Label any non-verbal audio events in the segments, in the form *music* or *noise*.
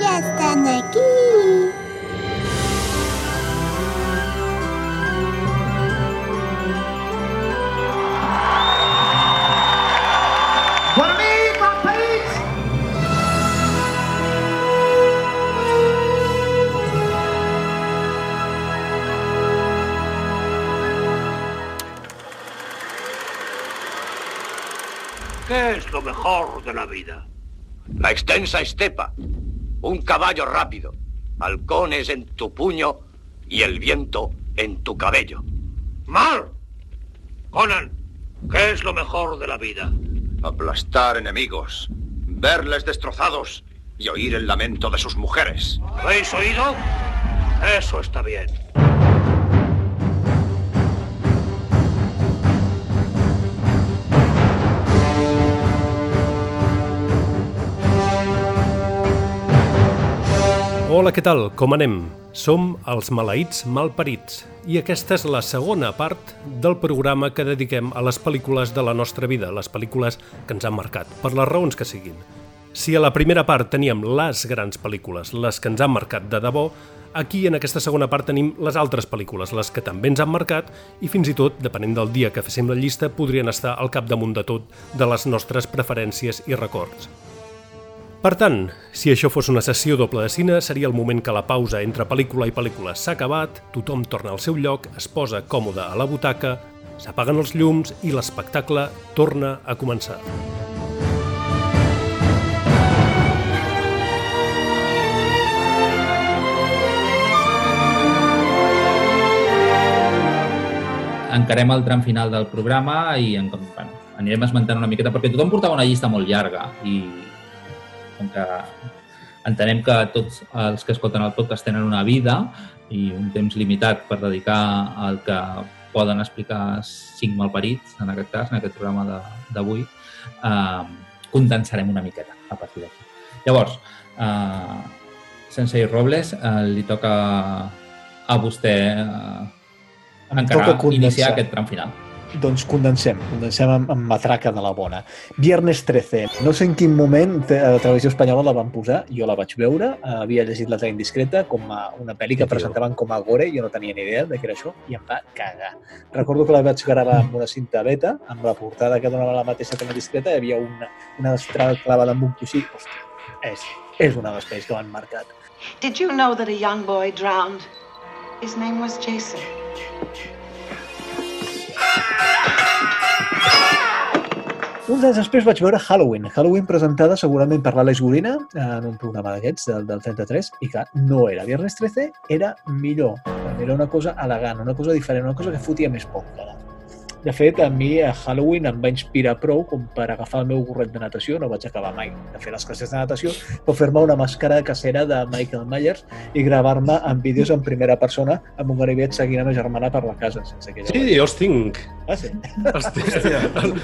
Ya están aquí. Por. ¿Qué es lo mejor de la vida? La extensa estepa, un caballo rápido, halcones en tu puño y el viento en tu cabello. ¡Mal! Conan, ¿qué es lo mejor de la vida? Aplastar enemigos, verles destrozados y oír el lamento de sus mujeres. ¿Habéis oído? Eso está bien. Hola, què tal? Com anem? Som els maleïts malparits i aquesta és la segona part del programa que dediquem a les pel·lícules de la nostra vida, les pel·lícules que ens han marcat, per les raons que siguin. Si a la primera part teníem les grans pel·lícules, les que ens han marcat de debò, aquí en aquesta segona part tenim les altres pel·lícules, les que també ens han marcat i fins i tot, depenent del dia que féssim la llista, podrien estar al capdamunt de tot de les nostres preferències i records. Per tant, si això fos una sessió doble de cine, seria el moment que la pausa entre pel·lícula i pel·lícula s'ha acabat, tothom torna al seu lloc, es posa còmode a la butaca, s'apaguen els llums i l'espectacle torna a començar. encarem el tram final del programa i en, bueno, anirem esmentant una miqueta, perquè tothom portava una llista molt llarga i com que entenem que tots els que escolten el podcast tenen una vida i un temps limitat per dedicar al que poden explicar cinc malparits, en aquest cas, en aquest programa de- d'avui, eh, condensarem una miqueta a partir d'aquí. Llavors, eh, Sensei Robles, eh, li toca a vostè eh, encara iniciar aquest tram final. Doncs condensem, condensem amb, amb matraca de la bona. Viernes 13. No sé en quin moment a la televisió espanyola la van posar, jo la vaig veure, eh, havia llegit La Tela Indiscreta com a una pel·li que presentaven com a gore, jo no tenia ni idea de què era això, i em va cagar. Recordo que la vaig gravar amb una cinta beta, amb la portada que donava la mateixa Tela Indiscreta, hi havia una, una estrada clavada amb un coixí. Hòstia, és, és una de les pel·lis que m'han marcat. Did you know that a young boy drowned? His name was Jason. Uns anys després vaig veure Halloween. Halloween presentada segurament per l'Àlex Gorina en un programa d'aquests, del, del 33, i que no era Viernes 13, era millor. Era una cosa elegant, una cosa diferent, una cosa que fotia més poc. Cara. De fet, a mi a Halloween em va inspirar prou com per agafar el meu gorret de natació, no vaig acabar mai de fer les classes de natació, però fer-me una màscara casera de Michael Myers i gravar-me en vídeos en primera persona amb un ganivet seguint a ma germana per la casa, sense que. Sí, jo els tinc. Ah, sí? Els tinc,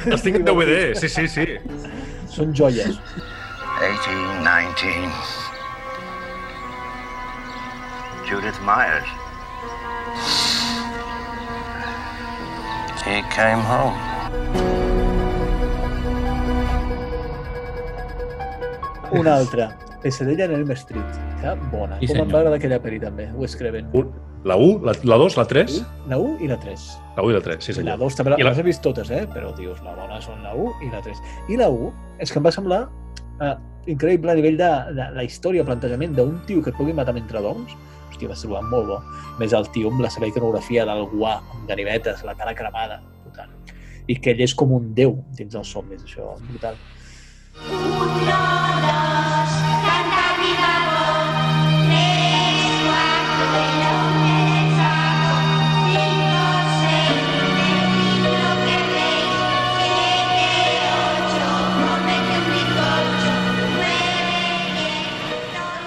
els tinc en DVD, sí, sí, sí. Són joies. 18, 19. Judith Myers. He came home. Una altra, Pesadilla en Elm Street. Que bona. Sí, Com em va agradar aquella pel·li també, Wes Craven. Un, la 1, la, la 2, la 3? La 1 i la 3. La 1 i la 3, sí La senyor. 2 també I la- les he vist totes, eh? però dius, la bona són la 1 i la 3. I la 1 és que em va semblar eh, increïble a nivell de, de la història, plantejament d'un tio que et pugui matar mentre dorms. Hòstia, va ser molt bo. Més el tio amb la seva iconografia del guà, amb ganivetes, la cara cremada, brutal. I que ell és com un déu dins dels somnis, això, brutal.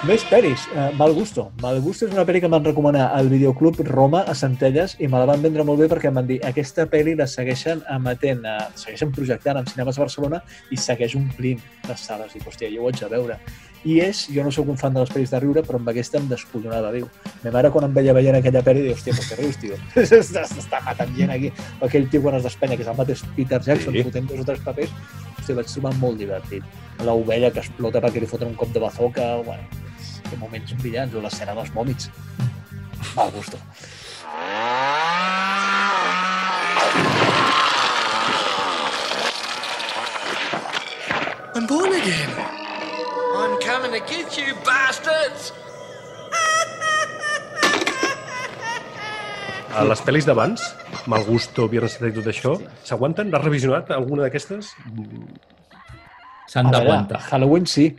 Més pel·lis, eh, Mal Gusto. Mal Gusto és una pel·li que van recomanar al videoclub Roma a Centelles i me la van vendre molt bé perquè em van dir aquesta pel·li la segueixen emetent, eh, segueixen projectant en cinemes a Barcelona i segueix omplint les sales. I, hòstia, jo ho haig de veure. I és, jo no sóc un fan de les pel·lis de riure, però amb aquesta em descollonava viu. Ma mare quan em veia veient aquella pel·li diu, hòstia, per què rius, tio? *laughs* S'està matant gent aquí. O aquell tio quan es despenya, que és el mateix Peter Jackson, Sí. sí. fotent dos o tres papers, hòstia, vaig trobar molt divertit. L'ovella que explota perquè li foten un cop de bazooka, bueno, que moments brillants, o l'escena dels vòmits. Mal gusto. I'm born again. I'm coming to get you, bastards! A les pel·lis d'abans, Mal Gusto, Viernes 13 i tot això, s'aguanten? L'has revisionat alguna d'aquestes? S'han d'aguantar. Halloween sí.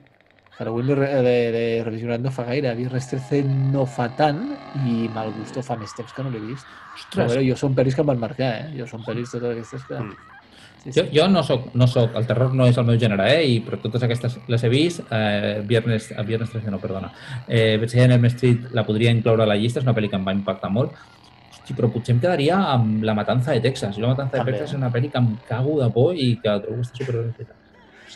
Halloween de, de, de revisionat no fa gaire. Viernes 13 no fa tant i Mal Gusto fa més temps que no l'he vist. Però, Ostres, veure, jo són pel·lis que em van marcar, eh? Jo són pel·lis totes aquestes que... Mm. Sí, Jo, jo no soc, no soc, el terror no és el meu gènere, eh? I, però totes aquestes les he vist. Eh, viernes, eh, viernes 13, no, perdona. Eh, Veig en Elm Street la podria incloure a la llista, és una pel·li que em va impactar molt. Hosti, però potser em quedaria amb La matanza de Texas. La matanza de També. Texas és una pel·li que em cago de por i que trobo que està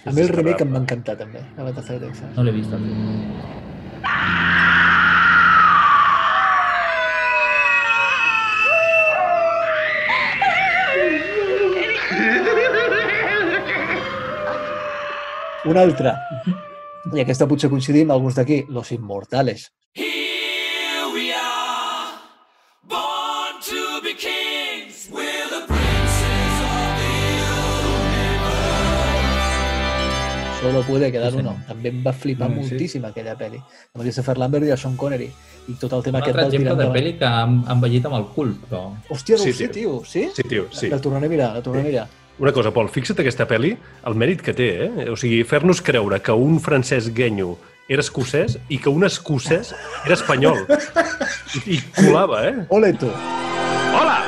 A mi el remake em va encantar també, la Matanza de Texas. No l'he vist. El film. Una altra. I aquesta potser coincidim, alguns d'aquí, Los Inmortales. Solo puede quedar Sí, uno. També em va flipar Mm, sí. moltíssim aquella pel·li. Amb Christopher Lambert i el Sean Connery. I tot el tema Un aquest altre del exemple tirant de de... pel·li que han han envellit amb el cul, però... Hòstia, no Sí, ho sé, tio. Sí? Sí, tio, sí. La tornaré a mirar, la tornaré a mirar. Una cosa, Pol, fixa't aquesta pel·li, el mèrit que té, eh? O sigui, fer-nos creure que un francès guenyo era escocès i que un escocès era espanyol. I, i colava, eh? Ole, tu. ¡Hola!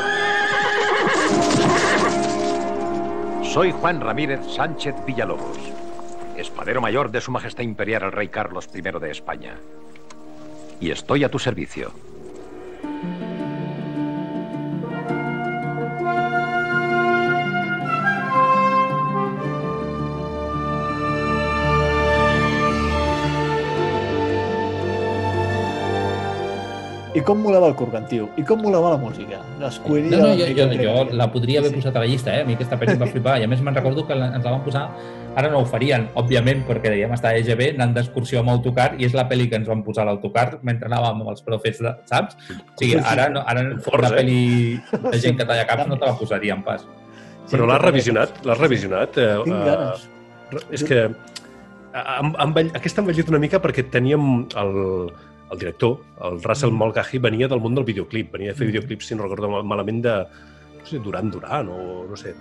Soy Juan Ramírez Sánchez Villalobos, espadero mayor de Su Majestad Imperial el Rey Carlos I de España. Y estoy a tu servicio. I com molava el Kurgan, tio? I com molava la música? L'escollia... No, no, jo, jo, jo la podria haver posat a la llista, eh? A mi aquesta pel·li em va flipar. I a més me'n recordo que la- ens la van posar... Ara no ho farien, òbviament, perquè dèiem estar a EGB, anant d'excursió amb autocar, i és la pel·li que ens van posar a l'autocar mentre anàvem amb els profes, de, saps? O sigui, ara, no, ara Forts, una eh? pel·li de gent que talla caps no te la posaríem pas. Però l'has revisionat? L'has revisionat? Eh, Tinc eh, ganes. re- és que eh, envell... aquesta ha envellit una mica perquè teníem el, el director, el Russell Mm. Mulcahy, venia del món del videoclip, venia de fer videoclips, si no recordo mal- malament, de no sé, Duran Duran o no sé,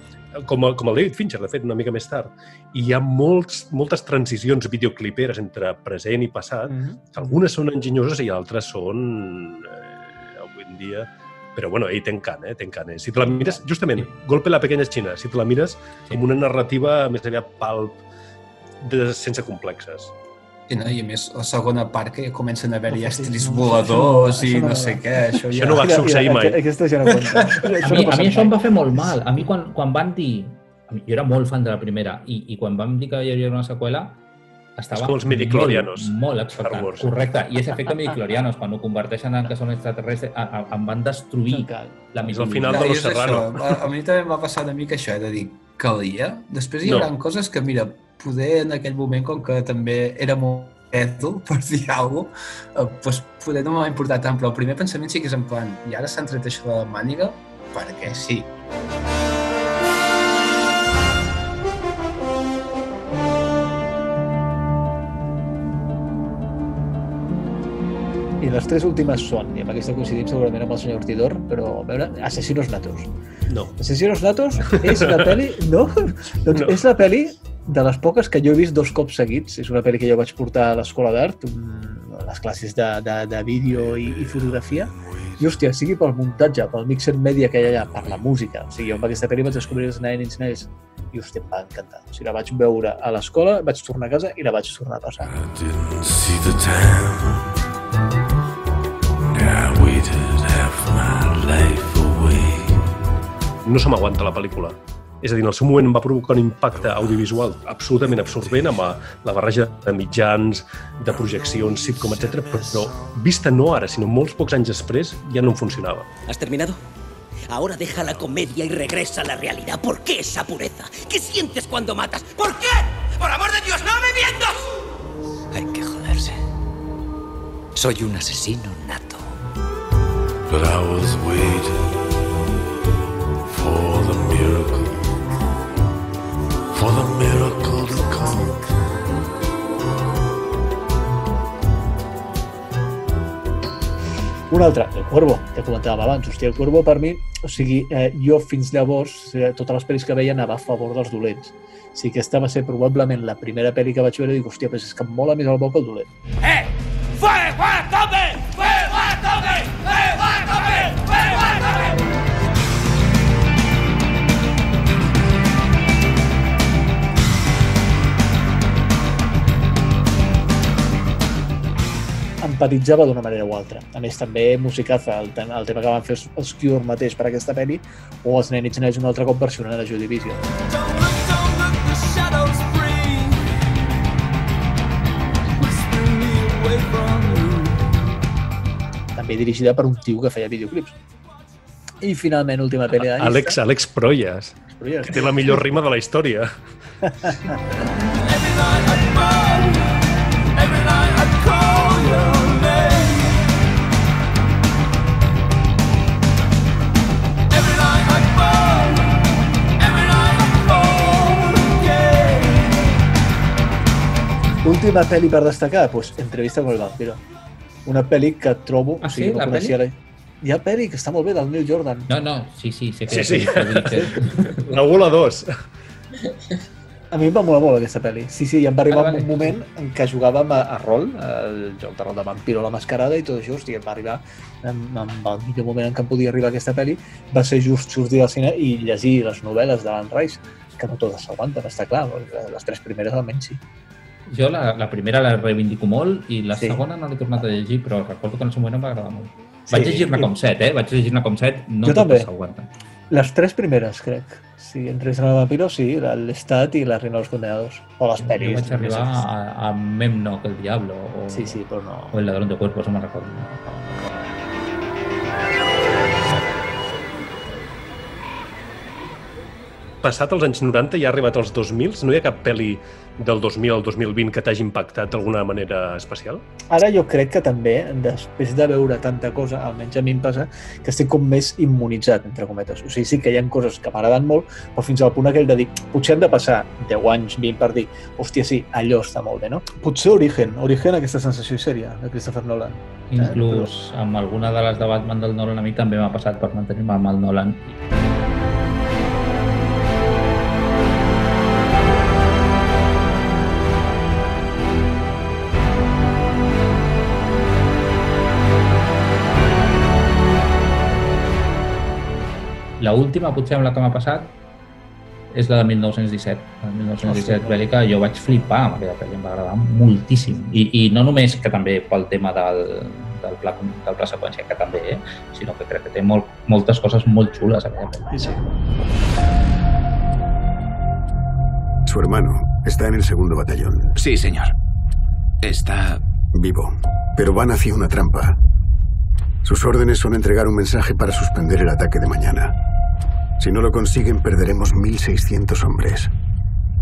com, com el David Fincher, de fet, una mica més tard. I hi ha molts, moltes transicions videocliperes entre present i passat, Mhm. que algunes són enginyoses i altres són, eh, avui en dia... Però, bueno, ell té encant, eh? Té encant, eh? Si te la mires, justament, Golpe la pequeña Xina, si te la mires amb una narrativa més aviat palp, de, sense complexes. I, no, I a més, la segona part que ja comencen a haver-hi No, estris no, voladors això i no no sé què. Això Això ja... no va succeir mai. aqu- Aquesta ja no compta. A *laughs* mi, no a mi això em va fer molt mal. A mi quan, quan van dir... Jo era molt fan de la primera i, i quan van dir que hi havia una seqüela estava És com els midichlorianos. molt, molt expectant. Correcte. I és efecte midichlorianos, quan ho converteixen en que són extraterrestres, a, a, em van destruir la És el mitologia. final de i Lo és això. Serrano. A, a mi també em va passar una mica això, he de dir, calia. Després hi No. haurà coses que, mira, poder en aquell moment, com que també era molt èdul, *laughs* per dir alguna cosa, eh, doncs poder no m'ha importat tant, però el primer pensament sí que és en plan, i ara s'han tret això de la màniga, perquè sí. I les tres últimes són, i amb aquesta coincidim segurament amb el senyor Ortidor, però a veure, Asesinos Natos. No. Asesinos Natos *laughs* és la peli... No? Doncs No. és la peli de les poques que jo he vist dos cops seguits. És una pel·li que jo vaig portar a l'escola d'art, a les classes de, de, de vídeo i, i fotografia. I, hòstia, sigui pel muntatge, pel mixer media que hi ha allà, per la música. O sigui, jo amb aquesta pel·li vaig descobrir els Nine Inch Nails i, hòstia, em va encantar. O sigui, la vaig veure a l'escola, vaig tornar a casa i la vaig tornar a passar. I didn't see the time. I waited half my life away. No se m'aguanta la pel·lícula. És a dir, en el seu moment va provocar un impacte audiovisual absolutament absorbent amb la, la barreja de mitjans, de projeccions, sitcom, etc. però vista no ara, sinó molts pocs anys després, ja no funcionava. ¿Has terminado? Ahora deja la comedia y regresa a la realidad. ¿Por qué esa pureza? ¿Qué sientes cuando matas? ¿Por qué? ¡Por amor de Dios, no me mientas! Hay que joderse. Soy un asesino nato. But I was waiting for the miracle, for the miracle to come. Un altre, El Cuervo, que comentàvem abans. Hòstia, El Cuervo per mi, o sigui, eh, jo fins llavors, eh, totes les pel·lis que veia anava a favor dels dolents. O sigui, aquesta va ser probablement la primera pel·li que vaig veure i dic, hòstia, però és que em mola més el bo que el dolent. ¡Eh! ¡Fuego a tope! Empatitzava d'una manera o altra. A més, també musicaza, el, el tema que van fer els, els Cure mateix per aquesta pel·li, o els Nenits Nets un altre cop versionant a Joy Division. També dirigida per un tio que feia videoclips. I finalment, última pel·li de. Àlex, Àlex Proyas, Proyas. que té la millor rima de la història. *laughs* Última pel·li per destacar, pues, Entrevista con el vampiro. Una pel·li que trobo... Ah, o sigui, sí? La coneixia La... Hi ha pel·li que està molt bé, del Neil Jordan. No, no, sí, sí, sé que... Sí, sí. que- La 1 a la 2. A mi em va molar molt aquesta pel·li. Sí, sí, i em va arribar Vale, un vale. moment en què jugàvem a, a rol, el joc de rol de Vampiro la Mascarada i tot això, hòstia, em va arribar en, en el millor moment en què em podia arribar aquesta pel·li va ser just sortir del cine i llegir les novel·les d'Alan Rice, que no totes s'aguanten, està clar, les tres primeres almenys sí. Jo la, la primera la reivindico molt i la Sí. segona no l'he tornat a llegir, però recordo que en el seu moment em va agradar molt. Sí, Vaig llegir-ne com set, eh? Vaig llegir-ne com set, no Jo també. totes s'aguanten. Les tres primeres, crec. Sí, entre el Vampiro, sí, l'Estat i la Reina dels Condenados. O les Jo pel·lis. vaig arribar a, a Memno, que el Diablo, o, Sí, sí, però no... o El Ladrón de Cuerpos, no me'n recordo. Passat els anys 90 i ha arribat als 2000, no hi ha cap pel·li del 2000 al 2020 que t'hagi impactat d'alguna manera especial? Ara jo crec que també, després de veure tanta cosa, almenys a mi em passa, que estic com més immunitzat, entre cometes. O sigui, sí que hi ha coses que m'agraden molt, però fins al punt aquell de dir, potser han de passar 10 anys, 20 per dir, hòstia, sí, allò està molt bé, no? Potser Origen, Origen aquesta sensació sèria, de Christopher Nolan. Inclús amb alguna de les de Batman del Nolan a mi també m'ha passat per mantenir-me amb el Nolan. La última, potser amb la que m'ha passat, és la de 1917. La de 1917 Hòstia. bèl·lica, jo vaig flipar amb aquella pel·li, em va agradar moltíssim. I, I no només que també pel tema del, del, pla, del pla seqüència, que també, eh? sinó que crec que té molt, moltes coses molt xules aquella pel·li. Sí. Su hermano está en el segundo batallón. Sí, señor. Está... Vivo. Pero van hacia una trampa. Sus órdenes son entregar un mensaje para suspender el ataque de mañana. Si no lo consiguen, perderemos 1.600 hombres.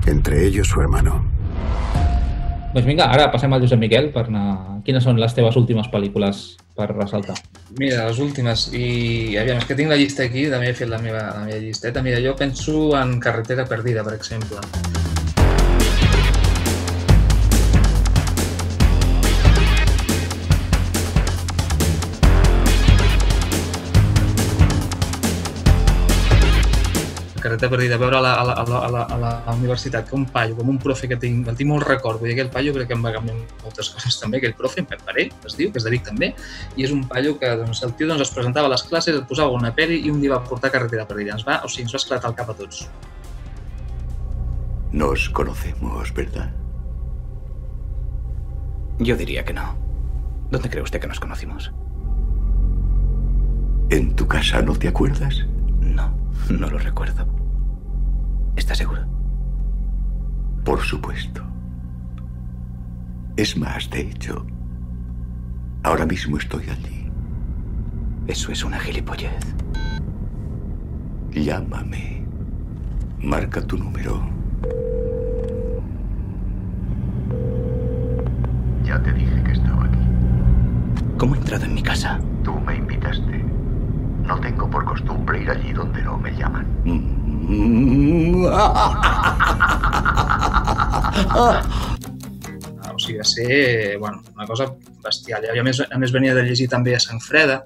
Entre ellos su hermano. Doncs vinga, ara passem al Josep Miquel per anar... Quines són les teves últimes pel·lícules per ressaltar? Mira, les últimes, i aviam, és que tinc la llista aquí, també he fet la meva, la meva llisteta. Mira, jo penso en Carretera Perdida, per exemple. Carretera Perdida, veure a la, a la, a la, a la, a la, a la universitat que un paio, com un profe que tinc, el tinc molt record, vull dir, aquell paio crec que em va canviar moltes coses també, aquell profe, en Pep Parell, es diu, que és de Vic també, i és un paio que doncs, el tio doncs, es presentava a les classes, et posava una peli i un dia va portar Carretera Perdida. Ens va, o sigui, ens va esclatar el cap a tots. Nos conocemos, ¿verdad? Yo diría que no. ¿Dónde cree usted que nos conocimos? ¿En tu casa no te acuerdas? No, no lo recuerdo. ¿Estás seguro? Por supuesto. Es más, de hecho, ahora mismo estoy allí. Eso es una gilipollez. Llámame. Marca tu número. Ya te dije que estaba aquí. ¿Cómo ha entrado en mi casa? Tú me invitaste. No tengo por costumbre ir allí donde no me llaman. *laughs* O sigui, va ser bueno, una cosa bestial. Jo, a, més, a més, venia de llegir també a Sant Freda,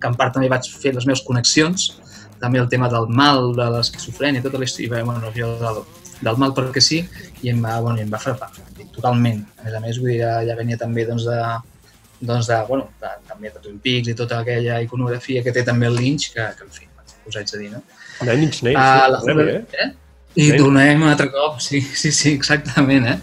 que en part també vaig fer les meves connexions, també el tema del mal, de l'esquizofrènia, tota la història, bueno, jo del, del mal perquè sí, i em va, bueno, em va frapar, totalment. A més a més, vull dir, ja, ja venia també doncs, de, doncs de, bueno, de, també de Twin Peaks i tota aquella iconografia que té també el Lynch, que, que en fi, us haig de dir, no? Nine Inch Nails, Ah, la tornem, Hoover- eh? eh? I tornem un altre cop, sí, sí, sí, exactament, eh?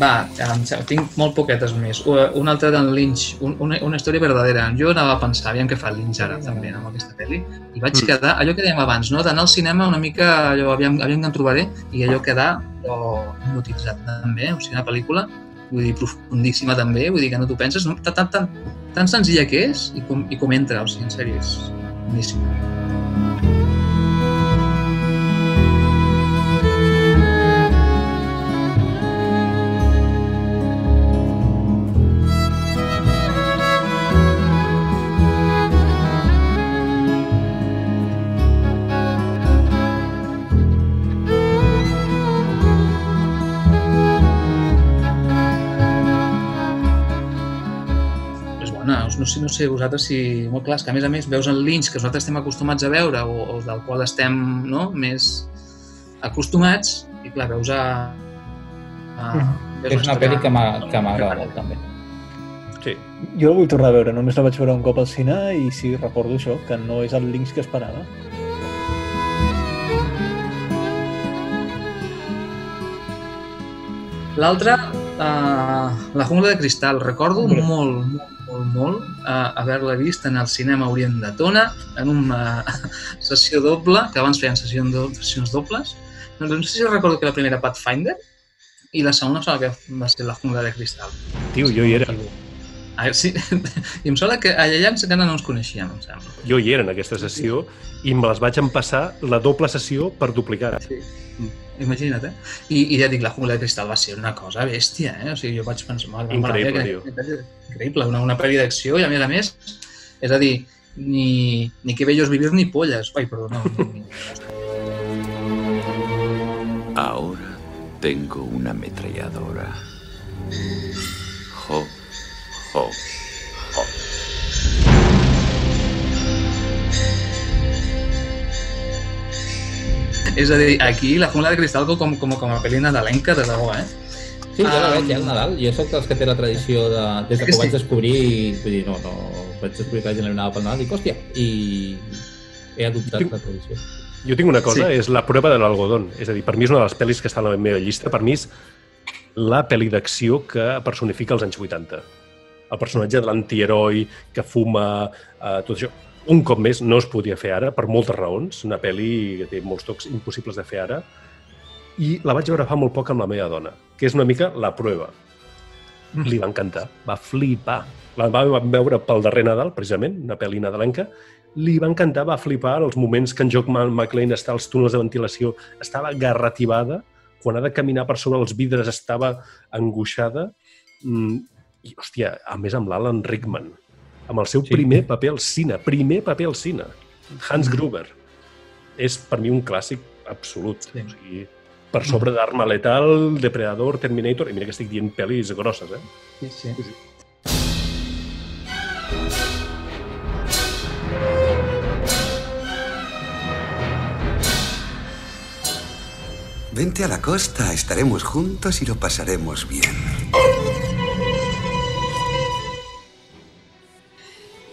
Va, em tinc molt poquetes més. Una altra d'en Lynch, un, una, una història verdadera. Jo anava a pensar, aviam què fa Lynch ara també amb aquesta pel·li, i vaig Mm. quedar, allò que dèiem abans, no? d'anar al cinema una mica, allò, aviam, aviam que en trobaré, i allò quedar allò, hipnotitzat també, o sigui, una pel·lícula vull dir, profundíssima també, vull dir que no t'ho penses, no? tan, tan, tan, tan senzilla que és i com, i com entra, o sigui, en sèrio, és boníssima. Bona, no sé, no sé vosaltres si... Molt clar, és que a més a més veus el Lynch que nosaltres estem acostumats a veure o, o del qual estem no, més acostumats i clar, veus a... a veus És una pel·li que m'agrada molt, també. Sí. Jo la vull tornar a veure, només la vaig veure un cop al cine i sí, recordo això, que no és el Lynx que esperava. L'altra, uh, La jungla de cristal, recordo molt, molt, molt, molt uh, haver-la vist en el cinema Orient de Tona, en una *laughs* sessió doble, que abans feien sessions, do, sessions dobles. No, no sé si recordo que la primera Pathfinder i la segona que va ser La jungla de cristal. Tio, jo hi era. Ah, sí, *laughs* i em sembla que allà encara no ens coneixíem, em sembla. Jo hi era en aquesta sessió i me les vaig empassar la doble sessió per duplicar. Sí. Imagina't, eh? I, I ja dic, la jungla de cristal va ser una cosa bèstia, eh? O sigui, jo vaig pensar... "Mare meva, Increïble, que- tio. que- Increïble, una, una pel·li d'acció i a més a més, és a dir, ni, ni que bellos vivir ni polles. Ai, perdó, no. Ni, ni... Ahora tengo una ametralladora. Jo, jo. És a dir, aquí la jungla de cristal com, com, com a pel·li nadalenca, de debò, eh? Sí, jo la veig ja al Nadal. Jo soc dels que té la tradició de... Des de Que ho vaig descobrir, i, vull dir, no, no, vaig descobrir que la gent anava pel Nadal, dic, hòstia, i he adoptat la tradició. Jo tinc una cosa, Sí. és la prova de l'algodón. És a dir, per mi és una de les pel·lis que està a la meva llista. Per mi és la pel·li d'acció que personifica els anys 80. El personatge de l'antiheroi que fuma, eh, tot això. Un cop més, no es podia fer ara, per moltes raons. Una pel·li que té molts tocs impossibles de fer ara. I la vaig veure fa molt poc amb la meva dona, que és una mica la prova. Li va encantar, va flipar. La vam veure pel darrer Nadal, precisament, una pel·li nadalenca, li va encantar, va flipar els moments que en Jock McLean està als túnels de ventilació, estava garrativada, quan ha de caminar per sobre els vidres estava angoixada, mm, i, hòstia, a més amb l'Alan Rickman, amb el seu sí. primer paper al cine, primer paper al cine, Hans Gruber. És per mi un clàssic absolut. Sí. O sigui, per sobre d'Arma Letal, Depredador, Terminator, i mira que estic dient pel·lis grosses, eh? Sí, sí. Vente a la costa, estaremos juntos y lo pasaremos bien.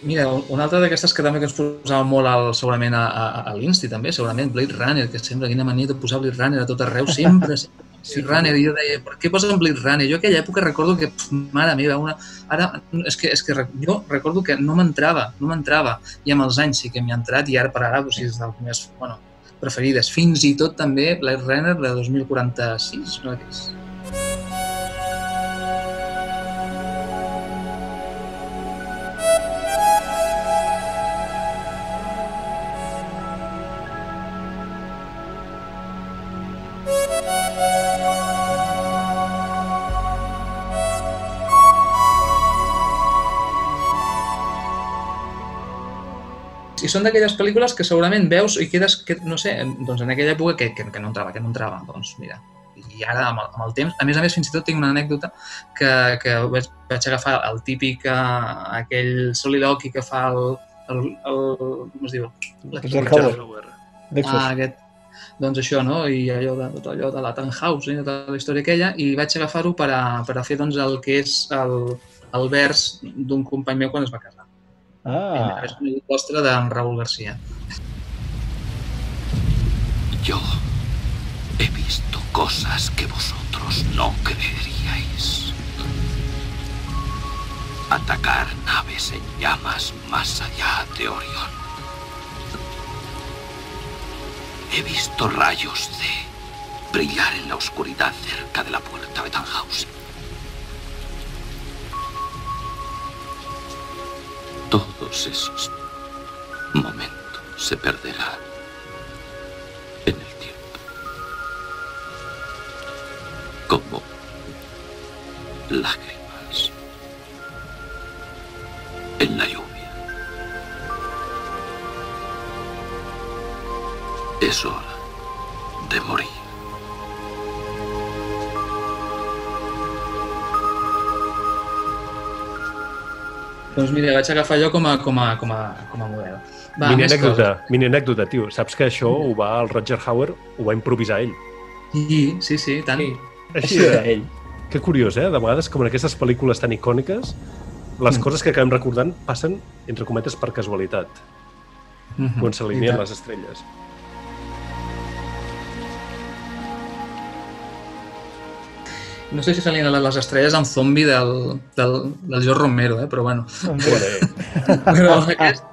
Mira, una altra d'aquestes que també que ens posava molt al, segurament a, a, a l'Insti també, segurament Blade Runner, que sempre quina mania de posar Blade Runner a tot arreu, sempre, sempre Sí, Runner, i jo deia, per què posen Blade Runner? Jo aquella època recordo que, pf, mare meva, una... ara, és que, és que jo recordo que no m'entrava, no m'entrava, i amb els anys sí que m'hi ha entrat, i ara per ara, doncs, és dels meus, bueno, preferides. Fins i tot també Blade Runner de 2046, no és? I són d'aquelles pel·lícules que segurament veus i quedes, que, no sé, doncs en aquella època que, que, que no entrava, que no entrava. Doncs mira, i ara amb el, amb el temps, a més a més fins i tot tinc una anècdota que, que vaig, vaig agafar el típic, eh, aquell soliloqui que fa el, el, el com es diu? Ah, aquest, doncs això, no? I allò de, tot allò de la Tannhausen, tota la història aquella, i vaig agafar-ho per, a, per a fer doncs, el que és el, el vers d'un company meu quan es va casar. Ah, És un postre d'en Raúl García. Yo he visto cosas que vosotros no creeríais. Atacar naves en llamas más allá de Orión. He visto rayos de brillar en la oscuridad cerca de la puerta de Tannhausen. Todos esos momentos se perderán en el tiempo. Como lágrimas en la lluvia. Es hora de morir. Doncs mira, vaig agafar allò com a, com a, com a, com a model. Va, mini anècdota, coses. mini anècdota, tio. Saps que això ho va, el Roger Hauer ho va improvisar ell. Sí, sí, sí, tant. Sí. Així era ell. Que curiós, eh? De vegades, com en aquestes pel·lícules tan icòniques, les Mm. coses que acabem recordant passen, entre cometes, per casualitat, Mhm. quan I s'alineen les estrelles. No sé si s'alineen les estrelles amb Zombi del, del, del George Romero, eh? però bueno. *laughs* però, aquest,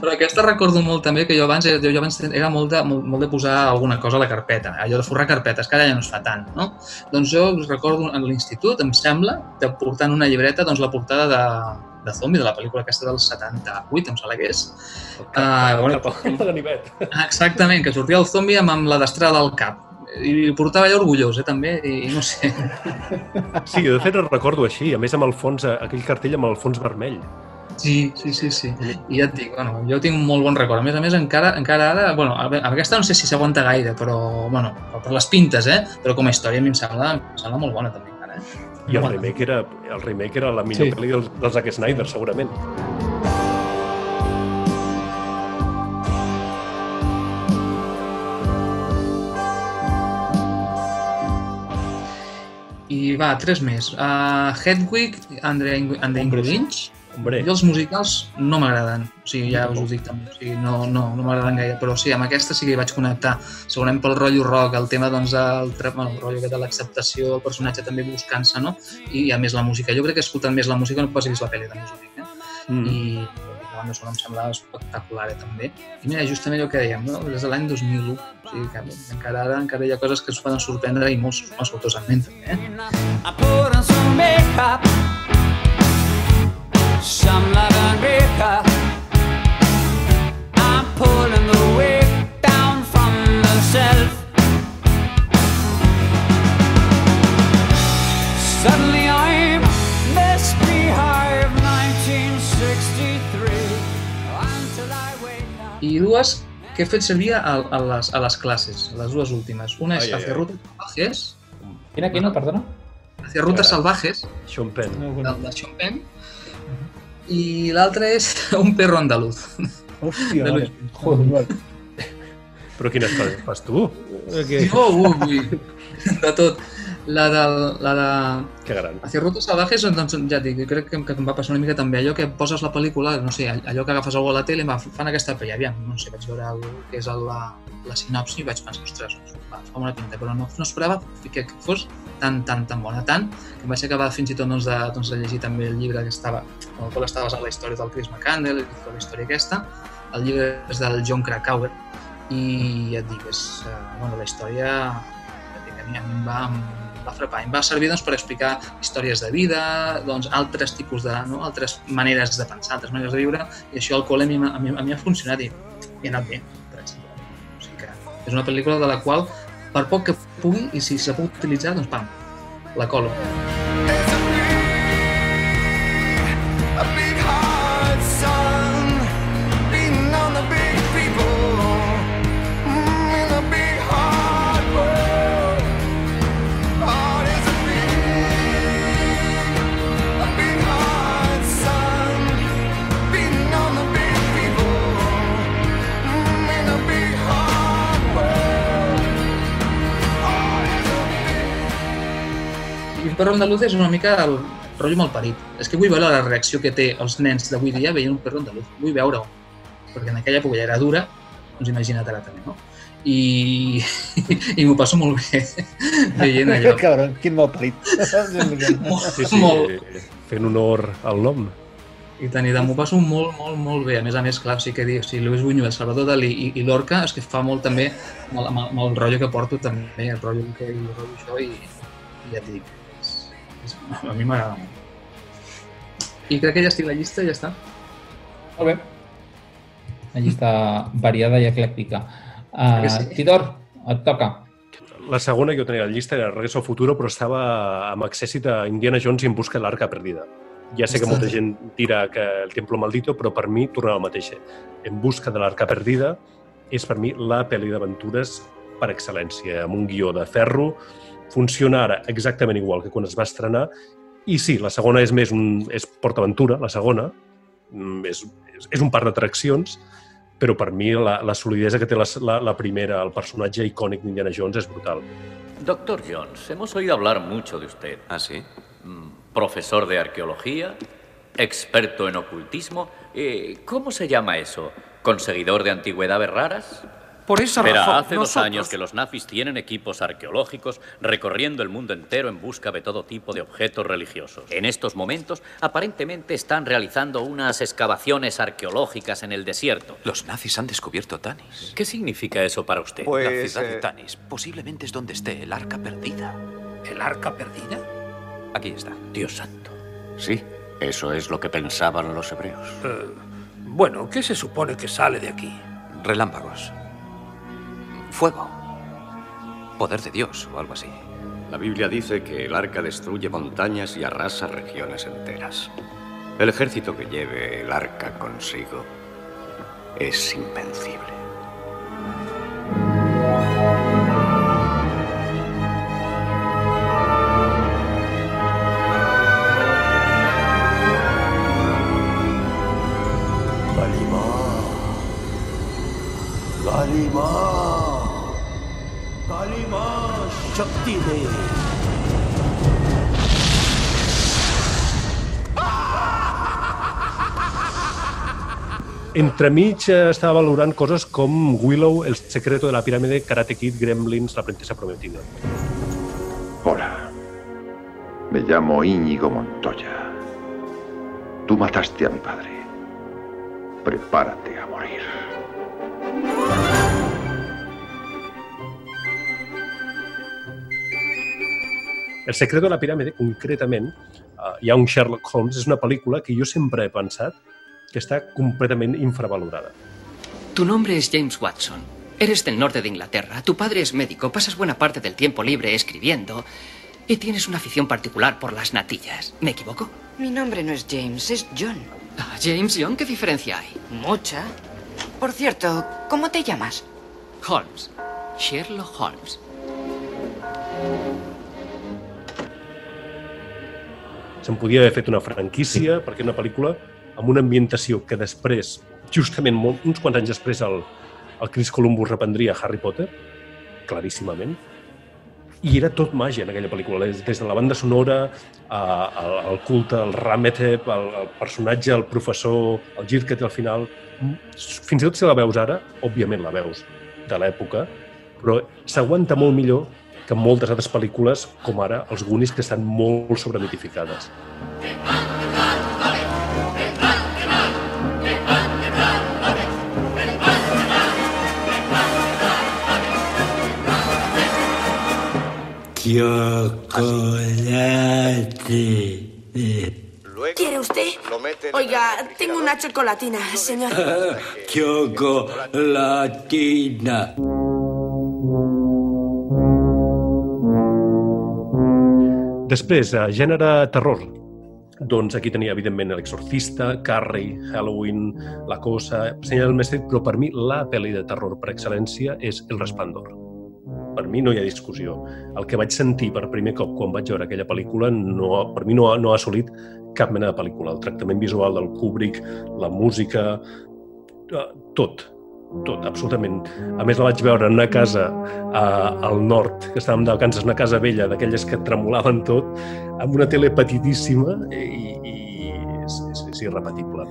però aquesta recordo molt també que jo abans, jo, jo abans era molt de, molt, molt de posar alguna cosa a la carpeta, allò de forrar carpetes, que ara ja no es fa tant, no? Doncs jo recordo en l'institut, em sembla, de portar en una llibreta doncs, la portada de, de Zombi, de la pel·lícula aquesta del 78, em sembla que és. Uh, bueno, de Ganivet. exactament, que sortia el zombi amb, amb la destrada al cap. I el portava allà orgullós, eh, també, i, no sé. Sí, de fet ho recordo així, a més amb el fons, eh, aquell cartell amb el fons vermell. Sí, sí, sí, sí. I ja et dic, bueno, jo tinc un molt bon record. A més a més, encara, encara ara, bueno, amb aquesta no sé si s'aguanta gaire, però, bueno, per les pintes, eh? Però com a història a mi em sembla, em sembla molt bona també, encara, eh? I el remake era, el remake era la millor Sí. sí. pel·li dels, dels Zack Snyder, segurament. I va, tres més. Uh, Hedwig and the, and the Angry Inch. Hombre. Jo els musicals no m'agraden, o sigui, ja us ho dic també, o sigui, no, no, no m'agraden gaire, però sí, amb aquesta sí que hi vaig connectar, segurament pel rotllo rock, el tema doncs, el, bueno, el rotllo de l'acceptació, el personatge també buscant-se, no? I a més la música, jo crec que he escoltat més la música no pas he vist la pel·li de música, eh? Mm. I banda sonora em sembla espectacular eh, també. I mira, justament el que dèiem, no? des de l'any 2001, o sigui que encara ara encara hi ha coses que ens poden sorprendre i molt, molt sortosament també, eh? I put on some makeup, some and makeup. I'm pulling the I dues que he fet servir a, a, les, a les classes, les dues últimes. Una és Ai, Hacia. Rutas Salvajes. Quina, quina, perdona? Hacia Rutas Salvajes, Sean Penn. del de Sean Penn. I l'altra és *laughs* Un perro andaluz. Hòstia, De. Luis- Joder, Però quines coses fas tu? Jo, ui, ui, de tot. La de... La de... Que gran. Hacia Rutas Salvajes, doncs, ja dic, crec que, que em va passar una mica també allò que poses la pel·lícula, no sé, allò que agafes algú a la tele, va, fan aquesta pel·li, aviam, no sé, vaig veure el, que és el, la, la sinopsi i vaig pensar, ostres, va, fa una pinta, però no, no esperava que, que fos tan, tan, tan bona, tant, que em vaig acabar fins i tot doncs, de, doncs, de llegir també el llibre que estava, en el qual estava basat la història del Chris McCandle, i tota la història aquesta, el llibre és del John Krakauer, i ja et dic, és, uh, bueno, la història, a mi, a mi em va, em va frapar. Em va servir doncs, per explicar històries de vida, doncs, altres tipus de, no? altres maneres de pensar, altres maneres de viure, i això al col·le a mi, a mi, a mi ha funcionat i, i ha anat bé, per exemple. O sigui que és una pel·lícula de la qual, per poc que pugui, i si se pot utilitzar, doncs pam, la colo. Perro andaluz és una mica el rotllo malparit. És que vull veure la reacció que té els nens d'avui dia veient un perro andaluz. Vull veure-ho. Perquè en aquella època ja era dura, doncs imagina't ara també, no? I, *laughs* i m'ho passo molt bé *laughs* veient allò. *laughs* Cabron, quin mal parit. Sí, sí, Molt. fent honor al nom. I tant, i tant, m'ho passo molt, molt, molt bé. A més a més, clar, sí que dic, o sigui, Luis Buñuel, Salvador Dalí i, i Lorca és que fa molt també amb el, amb el, amb el rotllo que porto també, el rotllo que i el rotllo això, i, i ja t'hi dic, a mi m'agrada molt. I crec que ja estic a la llista i ja està. Molt bé. Una llista variada i eclèctica. Uh, sí? Tidor, et toca. La segona que jo tenia a la llista era Regreso al Futuro, però estava amb accèssit a Indiana Jones i en busca de l'arca perdida. Ja sé que molta gent tira que el Templo Maldito, però per mi torna al mateix. En busca de l'arca perdida és per mi la pel·li d'aventures per excel·lència, amb un guió de ferro. Funciona ara exactament igual que quan es va estrenar. I sí, la segona és més un... és PortAventura, la segona. Mm, És, és, és un parc d'atraccions, però per mi la, la solidesa que té la, la, la primera, el personatge icònic d'Indiana Jones és brutal. Doctor Jones, hemos oído hablar mucho de usted. ¿Ah, sí? Profesor de arqueología, experto en ocultismo. eh, ¿Cómo se llama eso? ¿Conseguidor de antigüedades raras? Por esa razón, hace dos años que los nazis tienen equipos arqueológicos recorriendo el mundo entero en busca de todo tipo de objetos religiosos. En estos momentos, aparentemente están realizando unas excavaciones arqueológicas en el desierto. Los nazis han descubierto Tanis. ¿Qué significa eso para usted? la Pues, ciudad de eh, Tanis. Posiblemente es donde esté el arca perdida. ¿El arca perdida? Aquí está. Dios santo. Sí, eso es lo que pensaban los hebreos. Eh, bueno, ¿qué se supone que sale de aquí? Relámpagos. Fuego. Poder de Dios o algo así. La Biblia dice que el arca destruye montañas y arrasa regiones enteras. El ejército que lleve el arca consigo es invencible. Entremig eh, estava valorant coses com Willow, El secreto de la pirámide, Karate Kid, Gremlins, La princesa prometida. Hola. Me llamo Íñigo Montoya. Tú mataste a mi padre. Prepárate a morir. El secreto de la piràmide, concretament, eh, hi ha un Sherlock Holmes, és una pel·lícula que jo sempre he pensat que està completament infravalorada. Tu nombre es James Watson. Eres del norte de Inglaterra. Tu padre es médico. Pasas buena parte del tiempo libre escribiendo. Y tienes una afición particular por las natillas. ¿Me equivoco? Mi nombre no es James, es John. Ah, James Young, ¿qué diferencia hay? Mucha. Por cierto, ¿cómo te llamas? Holmes. Sherlock Holmes. Se'n podia haver fet una franquícia, perquè una pel·lícula amb una ambientació que després, justament molt, uns quants anys després, el, el Chris Columbus reprendria Harry Potter, claríssimament. i era tot màgia en aquella pel·lícula, des, des de la banda sonora, a, al, al culte, el Rametep, el, el personatge, el professor, el gir que té al final. Fins i tot si la veus ara, òbviament la veus de l'època, però s'aguanta molt millor que moltes altres pel·lícules, com ara els Goonies, que estan molt sobremitificades. Chocolate. ¿Quiere usted? Oiga, tengo una chocolatina, señor. *laughs* Chocolatina. Després, a gènere terror, doncs aquí tenia, evidentment, l'exorcista, Carrie, Halloween, La Cosa, Senyal del Mestre, però per mi la pel·li de terror per excel·lència és El Resplendor. Per mi no hi ha discussió. El que vaig sentir per primer cop quan vaig veure aquella pel·lícula no, per mi no no ha assolit cap mena de pel·lícula. El tractament visual del Kubrick, la música, eh, tot, tot, absolutament. A més, la vaig veure en una casa a, al nord, que estàvem de vacances, una casa vella, d'aquelles que tremolaven tot, amb una tele petitíssima i, i és, és, és irrepetible.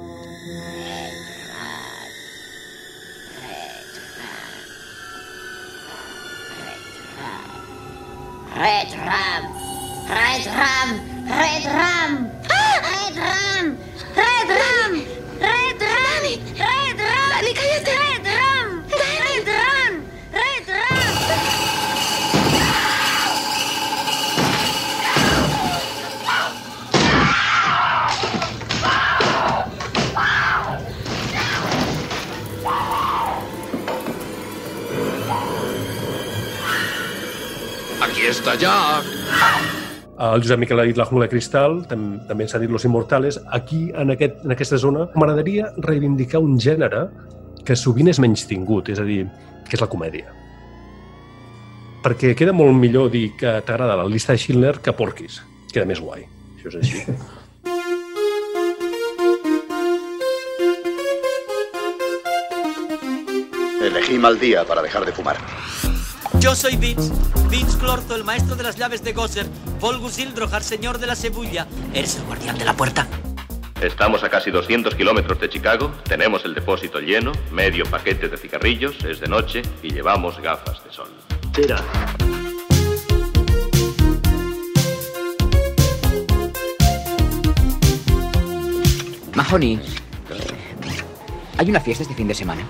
Red Ram! Red Ram! Red Ram! Ah! Red Ram! Jack. El Josep Miquel ha dit La jungla de cristal, tam també s'ha dit Los Immortales. Aquí, en, aquest, en aquesta zona, m'agradaria reivindicar un gènere que sovint és menys tingut, és a dir, que és la comèdia. Perquè queda molt millor dir que t'agrada la llista de Schindler que Porquis. Queda més guai. Això és així. Elegí mal día para dejar de fumar. Yo soy Vince, Vince Clorto, el maestro de las llaves de Gosser, Volgus Ildrojar, señor de la Cebulla. ¿Eres el guardián de la puerta? Estamos a casi 200 kilómetros de Chicago, tenemos el depósito lleno, medio paquete de cigarrillos, es de noche y llevamos gafas de sol. Tira. Mahoney, ¿hay una fiesta este fin de semana?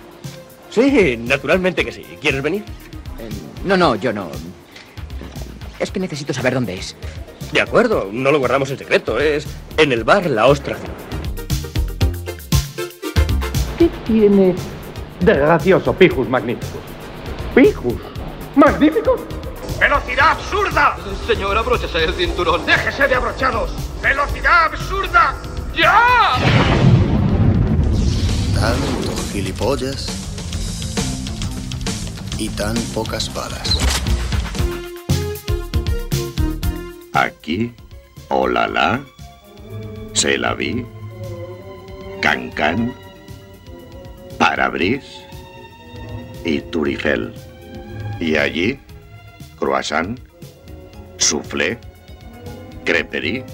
Sí, naturalmente que sí. ¿Quieres venir? No, no, yo no. Es que necesito saber dónde es. De acuerdo, no lo guardamos en secreto. Es en el bar La Ostra. ¿Qué tiene de gracioso Pijus Magníficos? ¿Pijus? ¿Magníficos? ¡Velocidad absurda! Señor, abróchese el cinturón. ¡Déjese de abrochados! ¡Velocidad absurda! ¡Ya! Tanto gilipollas y tan pocas balas. Aquí, Olala, Se la vi, Cancan, Parabris y Turifel. Y allí, croissant, soufflé, creperie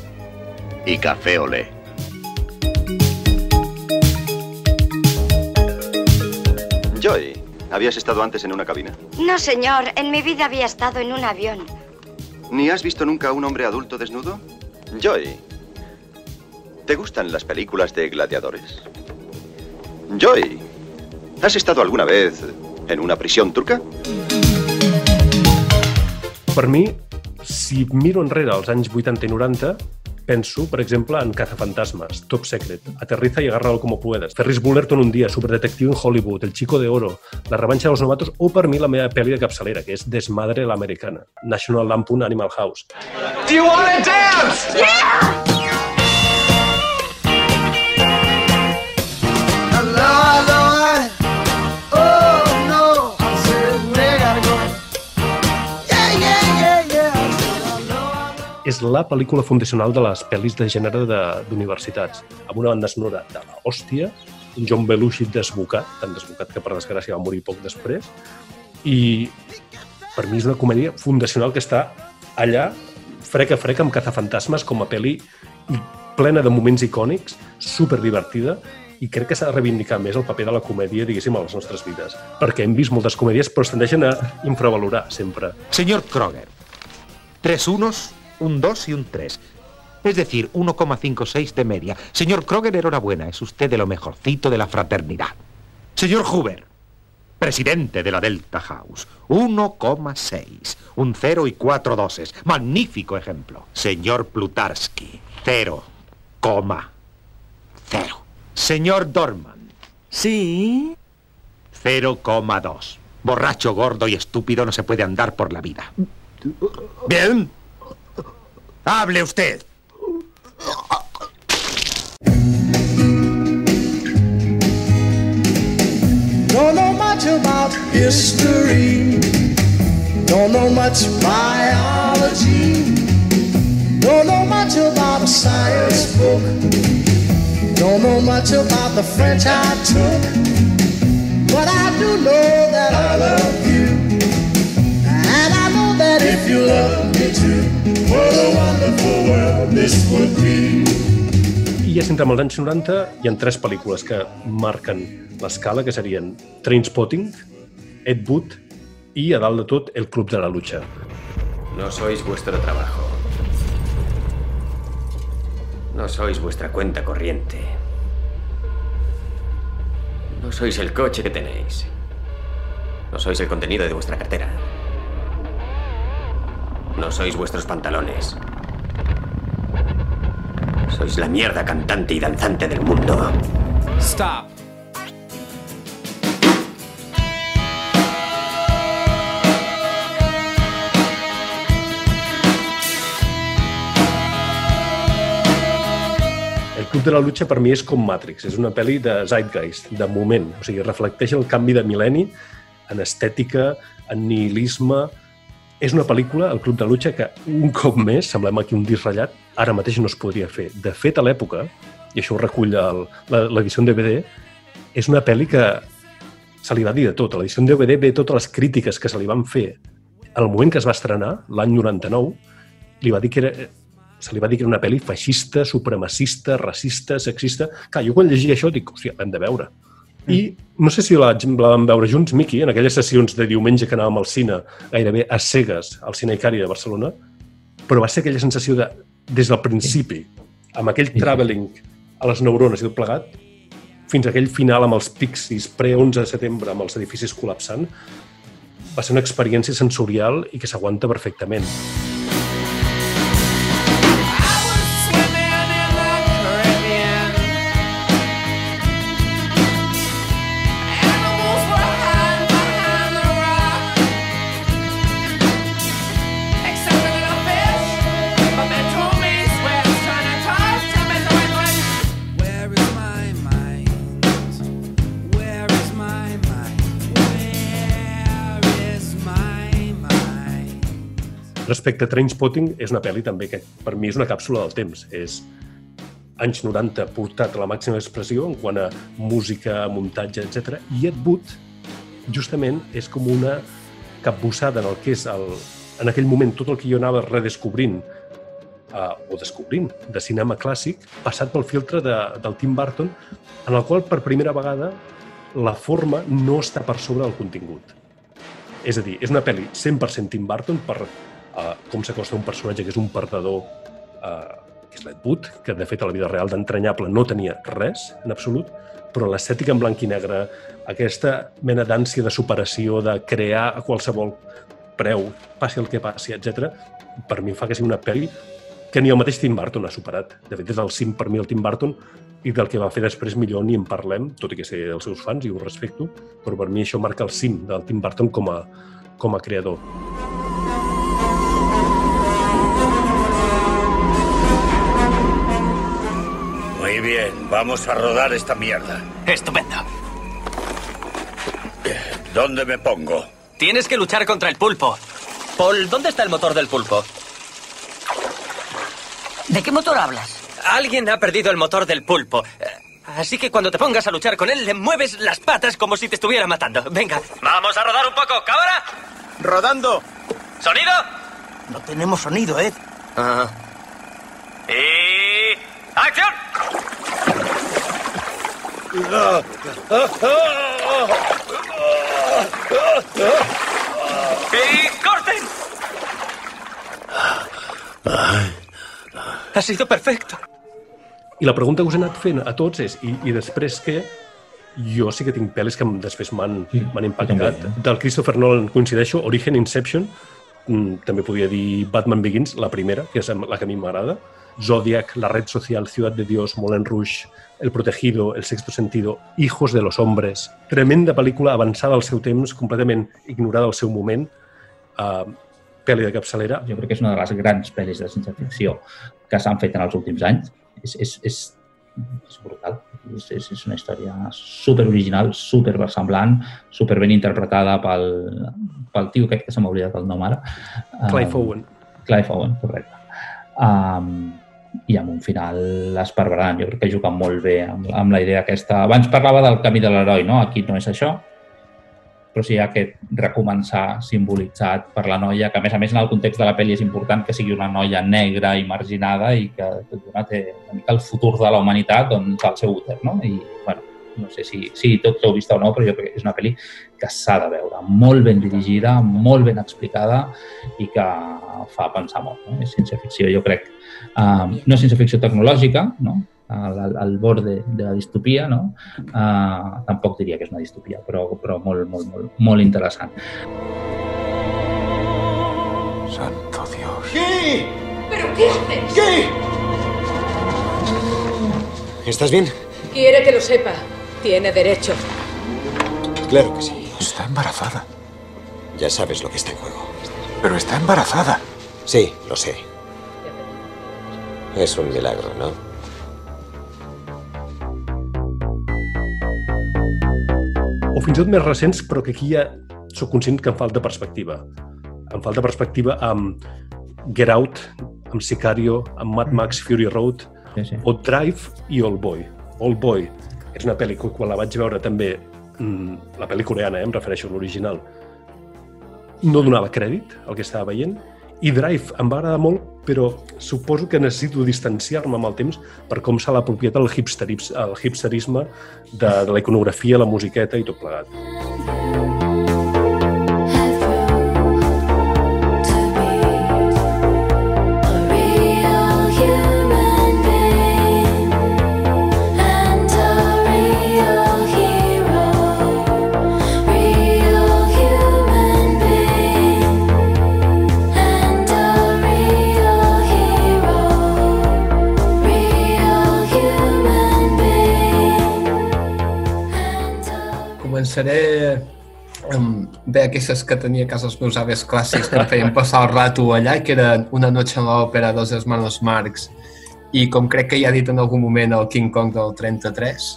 y café olé. Joy, ¿habías estado antes en una cabina? No, señor. En mi vida había estado en un avión. ¿Ni has visto nunca a un hombre adulto desnudo? Joy, ¿te gustan las películas de gladiadores? Joy, ¿has estado alguna vez en una prisión turca? Per mi, si miro enrere als anys 80 i 90, penso, per exemple, en Cazafantasmas, Top Secret, Aterriza y agárralo como puedas, Ferris Bullerton un dia, Superdetectiu en Hollywood, El Chico de Oro, La revanxa dels novatos, o per mi la meva pel·li de capçalera, que és Desmadre l'americana, National Lampoon Animal House. Do you want to dance? Yeah! És la pel·lícula fundacional de les pel·lis de gènere d'universitats, amb una banda sonora de la hòstia, un John Belushi desbocat, tan desbocat que per desgràcia va morir poc després, i per mi és una comèdia fundacional que està allà, frec a frec, amb cazafantasmes com a pel·li plena de moments icònics, super divertida, i crec que s'ha de reivindicar més el paper de la comèdia, diguéssim, a les nostres vides. Perquè hem vist moltes comèdies, però es tendeixen a infravalorar sempre. Señor Kroger, tres unos, un dos y un tres. Es decir, 1,56 de media. Señor Kroger, enhorabuena, es usted de lo mejorcito de la fraternidad. Señor Huber, presidente de la Delta House, 1,6. Un cero y cuatro doses. Magnífico ejemplo. Señor Plutarsky, 0,0. Señor Dorman. Sí. 0,2. Borracho, gordo y estúpido no se puede andar por la vida. Bien. Hable usted. Don't know much about history. Don't know much biology. Don't know much about a science book. Don't know much about the French I took. But I do know that I love you. And I know that if you love me too, what a wonderful world this would be. I ja si entrem als anys 90, hi ha tres pel·lícules que marquen l'escala, que serien Trainspotting, Ed Wood i, a dalt de tot, El Club de la Lucha. No sois vuestro trabajo. No sois vuestra cuenta corriente. No sois el coche que tenéis. No sois el contenido de vuestra cartera. No sois vuestros pantalones. Sois la mierda cantante y danzante del mundo. Stop. El Club de la Lucha per mi és com Matrix, és una pel·li de zeitgeist, de moment, o sigui, reflecteix el canvi de mil·lenni en estètica, en nihilisme... És una pel·lícula, el Club de Lucha, que un cop més, semblem aquí un disc ratllat, ara mateix no es podria fer. De fet, a l'època, i això ho recull l'edició en DVD, és una pel·li que se li va dir de tot. A l'edició en DVD ve totes les crítiques que se li van fer al moment que es va estrenar, l'any 99, li va dir que era, se li va dir que era una pel·li feixista, supremacista, racista, sexista... Clar, jo quan llegia això dic, hòstia, l'hem de veure. I no sé si la, la vam veure junts, Miqui, en aquelles sessions de diumenge que anàvem al cine, gairebé a cegues, al Cine Icari de Barcelona, però va ser aquella sensació de, des del principi, amb aquell travelling a les neurones i tot plegat, fins a aquell final amb els pixis pre-11 de setembre amb els edificis col·lapsant, va ser una experiència sensorial i que s'aguanta perfectament. Respecte a Trainspotting, és una pel·li també que per mi és una càpsula del temps. És anys 90 portat a la màxima expressió en quant a música, muntatge, etc. I Ed Wood, justament, és com una capbussada en el que és el, en aquell moment tot el que jo anava redescobrint uh, o descobrint de cinema clàssic, passat pel filtre de, del Tim Burton, en el qual per primera vegada la forma no està per sobre del contingut. És a dir, és una pel·li 100% Tim Burton per uh, com s'acosta un personatge que és un perdedor, uh, que és l'Ed Wood, que de fet a la vida real d'entranyable no tenia res, en absolut, però l'estètica en blanc i negre, aquesta mena d'ànsia de superació, de crear a qualsevol preu, passi el que passi, etc, per mi fa que sigui una pel·li que ni el mateix Tim Burton ha superat. De fet, és el cim per mi el Tim Burton i del que va fer després millor ni en parlem, tot i que sé els seus fans i ho respecto, però per mi això marca el cim del Tim Burton com a, com a creador. Bien, vamos a rodar esta mierda. Estupendo. ¿Dónde me pongo? Tienes que luchar contra el pulpo. Paul, ¿dónde está el motor del pulpo? ¿De qué motor hablas? Alguien ha perdido el motor del pulpo. Eh, Así que cuando te pongas a luchar con él, le mueves las patas como si te estuviera matando. Venga. Vamos a rodar un poco, cámara. Rodando. ¿Sonido? No tenemos sonido, Ed. Ah. Y... ¡Acción! ¡Y corten! Ha sido perfecto. I la pregunta que us he anat fent a tots és, i, i després què? Jo sí que tinc pel·lis que després m'han sí, impactat. també, eh? Del Christopher Nolan coincideixo, Origen, Inception, mm, també podria dir Batman Begins, la primera, que és la que a mi m'agrada, Zodiac, La Red Social, Ciudad de Dios, Moulin Rouge, El Protegido, El Sexto Sentido, Hijos de los Hombres. Tremenda pel·lícula avançada al seu temps, completament ignorada al seu moment, uh, pel·li de capçalera. Jo crec que és una de les grans pel·lis de ciència-ficció que s'han fet en els últims anys. És, és, és, és brutal. És, és, és una història super original, super versemblant, super ben interpretada pel, pel tio aquest que se m'ha oblidat el nom ara. Clive Um, Owen. Clive Owen, correcte. Um, i amb un final esparverant. Jo crec que juga molt bé amb, amb la idea aquesta. Abans parlava del camí de l'heroi, no? Aquí no és això, però sí aquest recomençar simbolitzat per la noia, que a més a més en el context de la pel·li és important que sigui una noia negra i marginada i que dona té una mica el futur de la humanitat doncs, al seu úter, no? I, bueno, no sé si, si tots l'heu vist o no, però jo crec que és una pel·li que s'ha de veure, molt ben dirigida, molt ben explicada i que fa pensar molt. No? És ciència-ficció, jo crec. Um, no és ciència-ficció tecnològica, no? al, al, al borde de la distopia, no? Uh, tampoc diria que és una distopia, però, però molt, molt, molt, molt interessant. Santo Dios. ¿Qué? ¿Pero qué haces? ¿Qué? ¿Estás bien? Quiere que lo sepa. Tiene derecho. Claro que sí. Está embarazada. Ya sabes lo que está en juego. Pero está embarazada. Sí, lo sé. Es un milagro, ¿no? o fins i tot més recents, però que aquí ja sóc conscient que em falta perspectiva. Em falta perspectiva amb Get Out, amb Sicario, amb Mad Max Fury Road, sí, sí. o Drive i All Boy. All Boy és una pel·li que quan la vaig veure també, mm, la pel·li coreana, eh, em refereixo a l'original, no donava crèdit al que estava veient, i Drive em va agradar molt, però suposo que necessito distanciar-me amb el temps per com s'ha l'apropiat el, hipsteris, el hipsterisme de, de la iconografia, la musiqueta i tot plegat. Començaré amb bé aquestes que tenia a casa els meus avis clàssics que em feien passar el rato allà, que era Una noche en l'òpera dels hermanos Marx i com crec que ja he dit en algun moment el King Kong del 33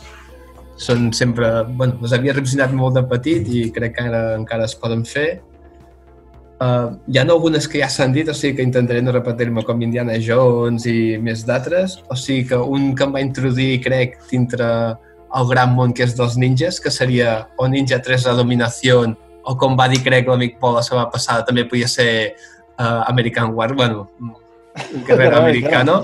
són sempre, bueno, les havia revisionat molt de petit i crec que ara encara es poden fer. Uh, hi ha algunes que ja s'han dit, o sigui que intentaré no repetir-me com Indiana Jones i més d'altres, o sigui que un que em va introduir, crec, dintre el gran món que és dels ninjas, que seria o Ninja 3 la dominació, o com va dir, crec, l'amic Pol la setmana passada, també podia ser uh, American War, bueno, un guerrero americano,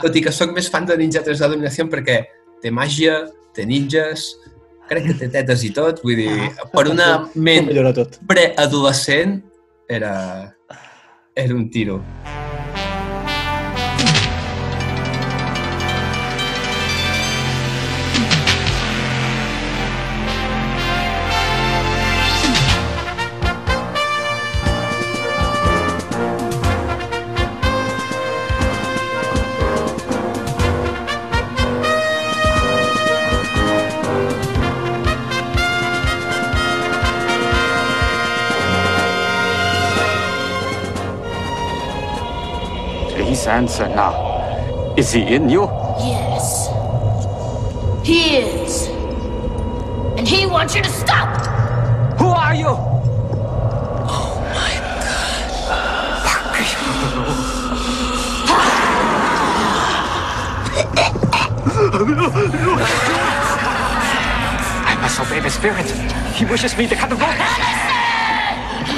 tot i que sóc més fan de Ninja 3 la dominació perquè té màgia, té ninjas, crec que té tetes i tot, vull dir, per una ment preadolescent era, era un tiro. Answer now. Is he in you? Yes. He is. And he wants you to stop! Who are you? Oh my god. Fuck you. I must obey the spirit. He wishes me to cut the rope.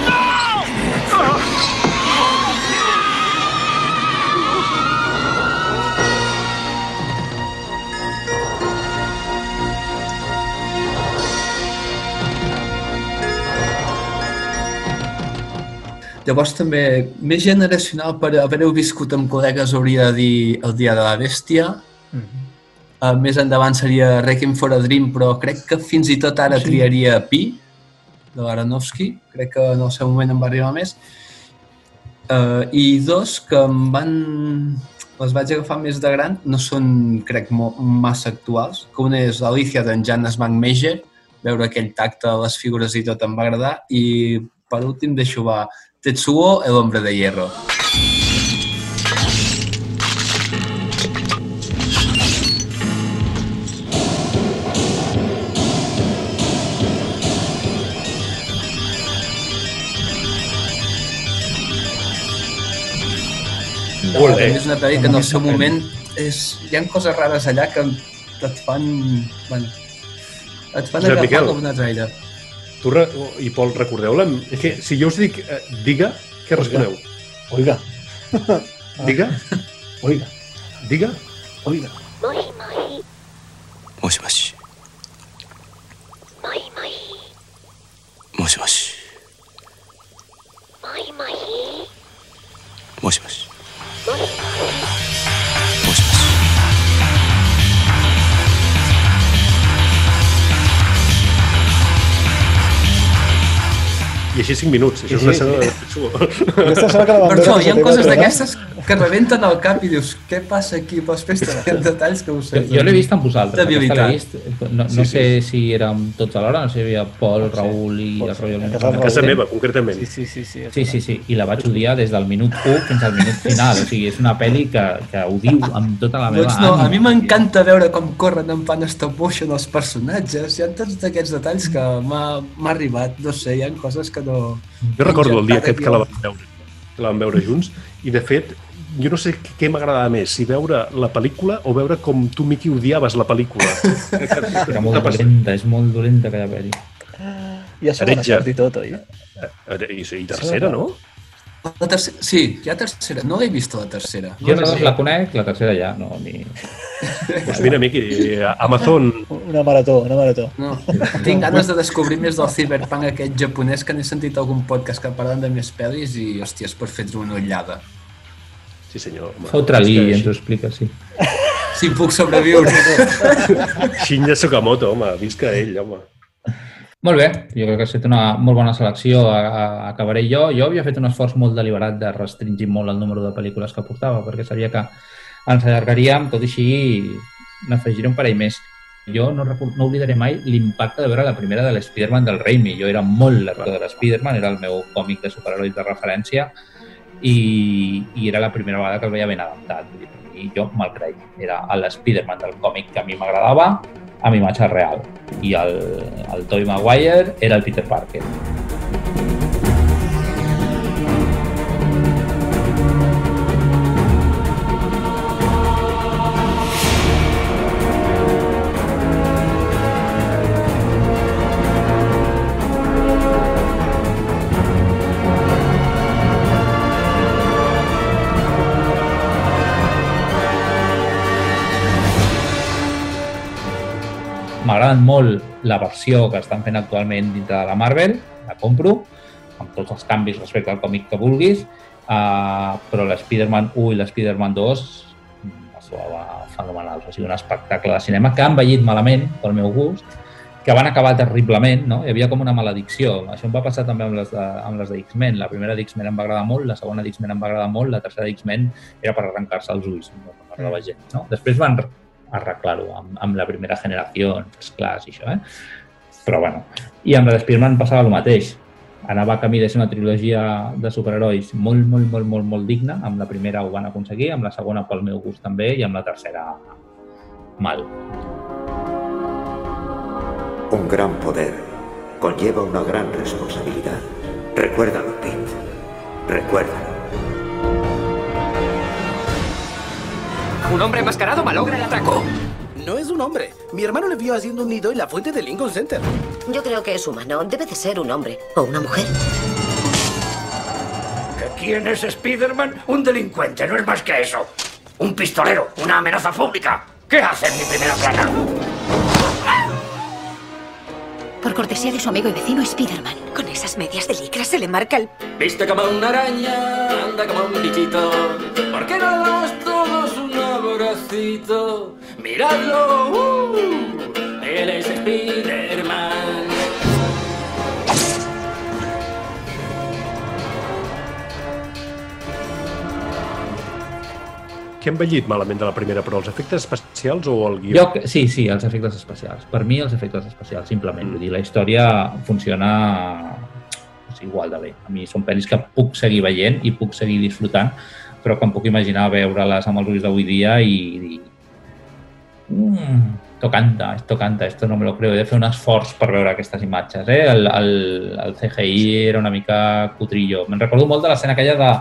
No! Llavors també, més generacional per haver-ho viscut amb col·legues hauria de dir El dia de la bèstia. Uh, més endavant seria Requiem for a Dream, però crec que fins i tot ara Sí. triaria Pi, de l'Aronofsky. Crec que en el seu moment em va arribar més. Uh, I dos que em van... Les vaig agafar més de gran, no són, crec, massa actuals. Que una és Alicia d'en Janes Van Meyer, veure aquell tacte, les figures i tot em va agradar. I per últim deixo va Tetsuo, el hombre de hierro. Molt bé. És una pel·li que en el seu moment és, hi ha coses rares allà que et fan... Bueno, et fan Josep agafar Miquel. com una traire. Tu re... i Pol, recordeu-la? Sí, que Si jo us dic eh, diga, què responeu? Oiga. Oiga. *laughs* diga? Oiga. Diga? Oiga. Moi, moi. Moshi, moshi. Moi, moi. Moshi, moshi. Moi, moi. Moshi, moshi. Moi, moi. I així 5 minuts. Això és Sí, una sí, escena sí. de. Aquesta que la Per això, hi ha coses d'aquestes que rebenten al cap i dius, què passa aquí? Però després hi ha detalls que ho sé. Jo l'he vist amb vosaltres, l'he vist. No, no Sí, sí. sé si érem tots alhora, no sé si hi havia Pol, Raül i el Roger. A casa meva, concretament. Sí, sí, sí. sí, Sí, sí, sí, i la vaig odiar des del minut 1 fins al minut final, o sigui, és una pel·li que, que ho diu amb tota la meva Doncs no, a ànima. mi m'encanta veure com corren en plan stop motion els personatges. Hi ha tots aquests detalls que m'ha m'ha arribat. No sé, hi ha coses que no... Jo recordo el dia aquest que la vam veure, que la vam veure junts, i de fet, jo no sé què m'agradava més, si veure la pel·lícula o veure com tu, Miqui, odiaves la pel·lícula. *laughs* Era molt dolenta, és molt dolenta aquella pel·li. I a segona i tot, oi? Eh, I, i tercera, no? La tercera, sí, hi ha tercera. No l'he vist, la tercera. Jo no la conec, la tercera ja, no, ni... *laughs* Doncs mira, Miqui, Amazon... Una marató, una marató. No. Tinc ganes de descobrir més del cyberpunk aquest japonès que n'he sentit algun podcast que parlen de més pel·lis i, hòstia, és per fer-te una ullada. Sí, senyor. home. Fotre li És que i ens ho explica, sí. Si puc sobreviure. *laughs* Shinya Sakamoto, home, visca ell, home. Molt bé, jo crec que has fet una molt bona selecció. A, a, acabaré jo. Jo havia fet un esforç molt deliberat de restringir molt el número de pel·lícules que portava, perquè sabia que ens allargaríem, tot i així n'afegiré un parell més. Jo no, no oblidaré mai l'impacte de veure la primera de l'Spiderman del Raimi. Jo era molt lector de l'Spiderman, era el meu còmic de superherois de referència i, i era la primera vegada que el veia ben adaptat. Mi, jo me'l creia. Era l'Spiderman del còmic que a mi m'agradava, amb imatge real. I el, el Tobey Maguire era el Peter Parker. M'agrada molt la versió que estan fent actualment dintre de la Marvel, la compro, amb tots els canvis respecte al còmic que vulguis, uh, però l'Spider-Man 1 i l'Spider-Man 2 es trobava fenomenals. O sigui, un espectacle de cinema que ha envellit malament, pel meu gust, que van acabar terriblement, no? Hi havia com una maledicció. Això em va passar també amb les de, amb les de X-Men. La primera d'X-Men em va agradar molt, la segona d'X-Men em va agradar molt, la tercera d'X-Men era per arrencar-se els ulls, no per agradava gent. No? Després van arreglar-ho amb, amb la primera generació, First Class i això, eh? Però bueno, i amb la de Spider-Man passava el mateix. Anava a camí de ser una trilogia de superherois molt, molt, molt, molt, molt digna. Amb la primera ho van aconseguir, amb la segona pel meu gust també i amb la tercera mal. Un gran poder conlleva una gran responsabilidad. Recuérdalo, Pete. Recuérdalo. Un hombre enmascarado malogra el atraco. No es un hombre. Mi hermano le vio haciendo un nido en la fuente del Lincoln Center. Yo creo que es humano. Debe de ser un hombre o una mujer. ¿Que ¿Quién es Spider-Man? Un delincuente, no es más que eso. Un pistolero, una amenaza pública. ¿Qué hace en mi primera plana? Por cortesía de su amigo y vecino Spiderman. Con esas medias de licra se le marca el... Viste como una araña, anda como un bichito. ¿Por qué no le abracito? Miradlo, uh, él es Spiderman. Què ha envellit malament de la primera, però els efectes especials o el guió? Jo, sí, sí, els efectes especials. Per mi, els efectes especials, simplement. Vull dir, la història funciona és igual de bé. A mi són pel·lis que puc seguir veient i puc seguir disfrutant, però que em puc imaginar veure-les amb els ulls d'avui dia i dir mm, esto canta, esto canta, esto no me lo creo. He de fer un esforç per veure aquestes imatges. Eh? El, el, el CGI era una mica cutrillo. Me'n recordo molt de l'escena aquella de...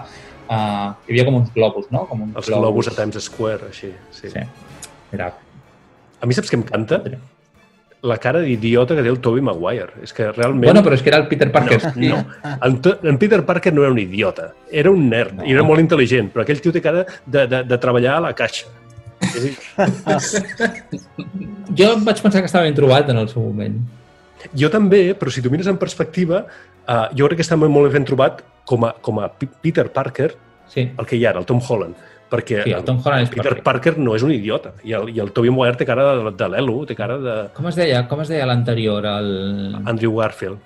Uh, hi havia com uns globus, no? Com uns Els globus a Times Square, així. Sí. Sí. Era... A mi saps què em canta? La cara d'idiota que té el Tobey Maguire. És que realment... Bueno, però és que era el Peter Parker. No, no. En, en Peter Parker no era un idiota. Era un nerd no. i era molt intel·ligent, però aquell tio té cara de, de, de treballar a la caixa. És a dir, *laughs* Jo vaig pensar que estava ben trobat en el seu moment. Jo també, però si tu mires en perspectiva, uh, jo crec que està molt ben trobat com a, com a Peter Parker, sí. el que hi ha ara, el Tom Holland. Perquè Sí, el Tom Holland és Peter perfecte. Parker no és un idiota. I el, i el Tobey Maguire té cara de, de l'Elo, té cara de... Com es deia, com es deia l'anterior? El... Andrew Garfield.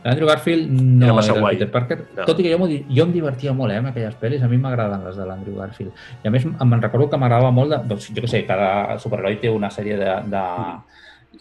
L'Andrew Garfield no Era era, massa el guai. Peter Parker, No. tot i que jo, jo em divertia molt eh, amb aquelles pel·lis, a mi m'agraden les de l'Andrew Garfield. I a més em recordo que m'agradava molt, de, doncs, jo què sé, cada superheroi té una sèrie de, de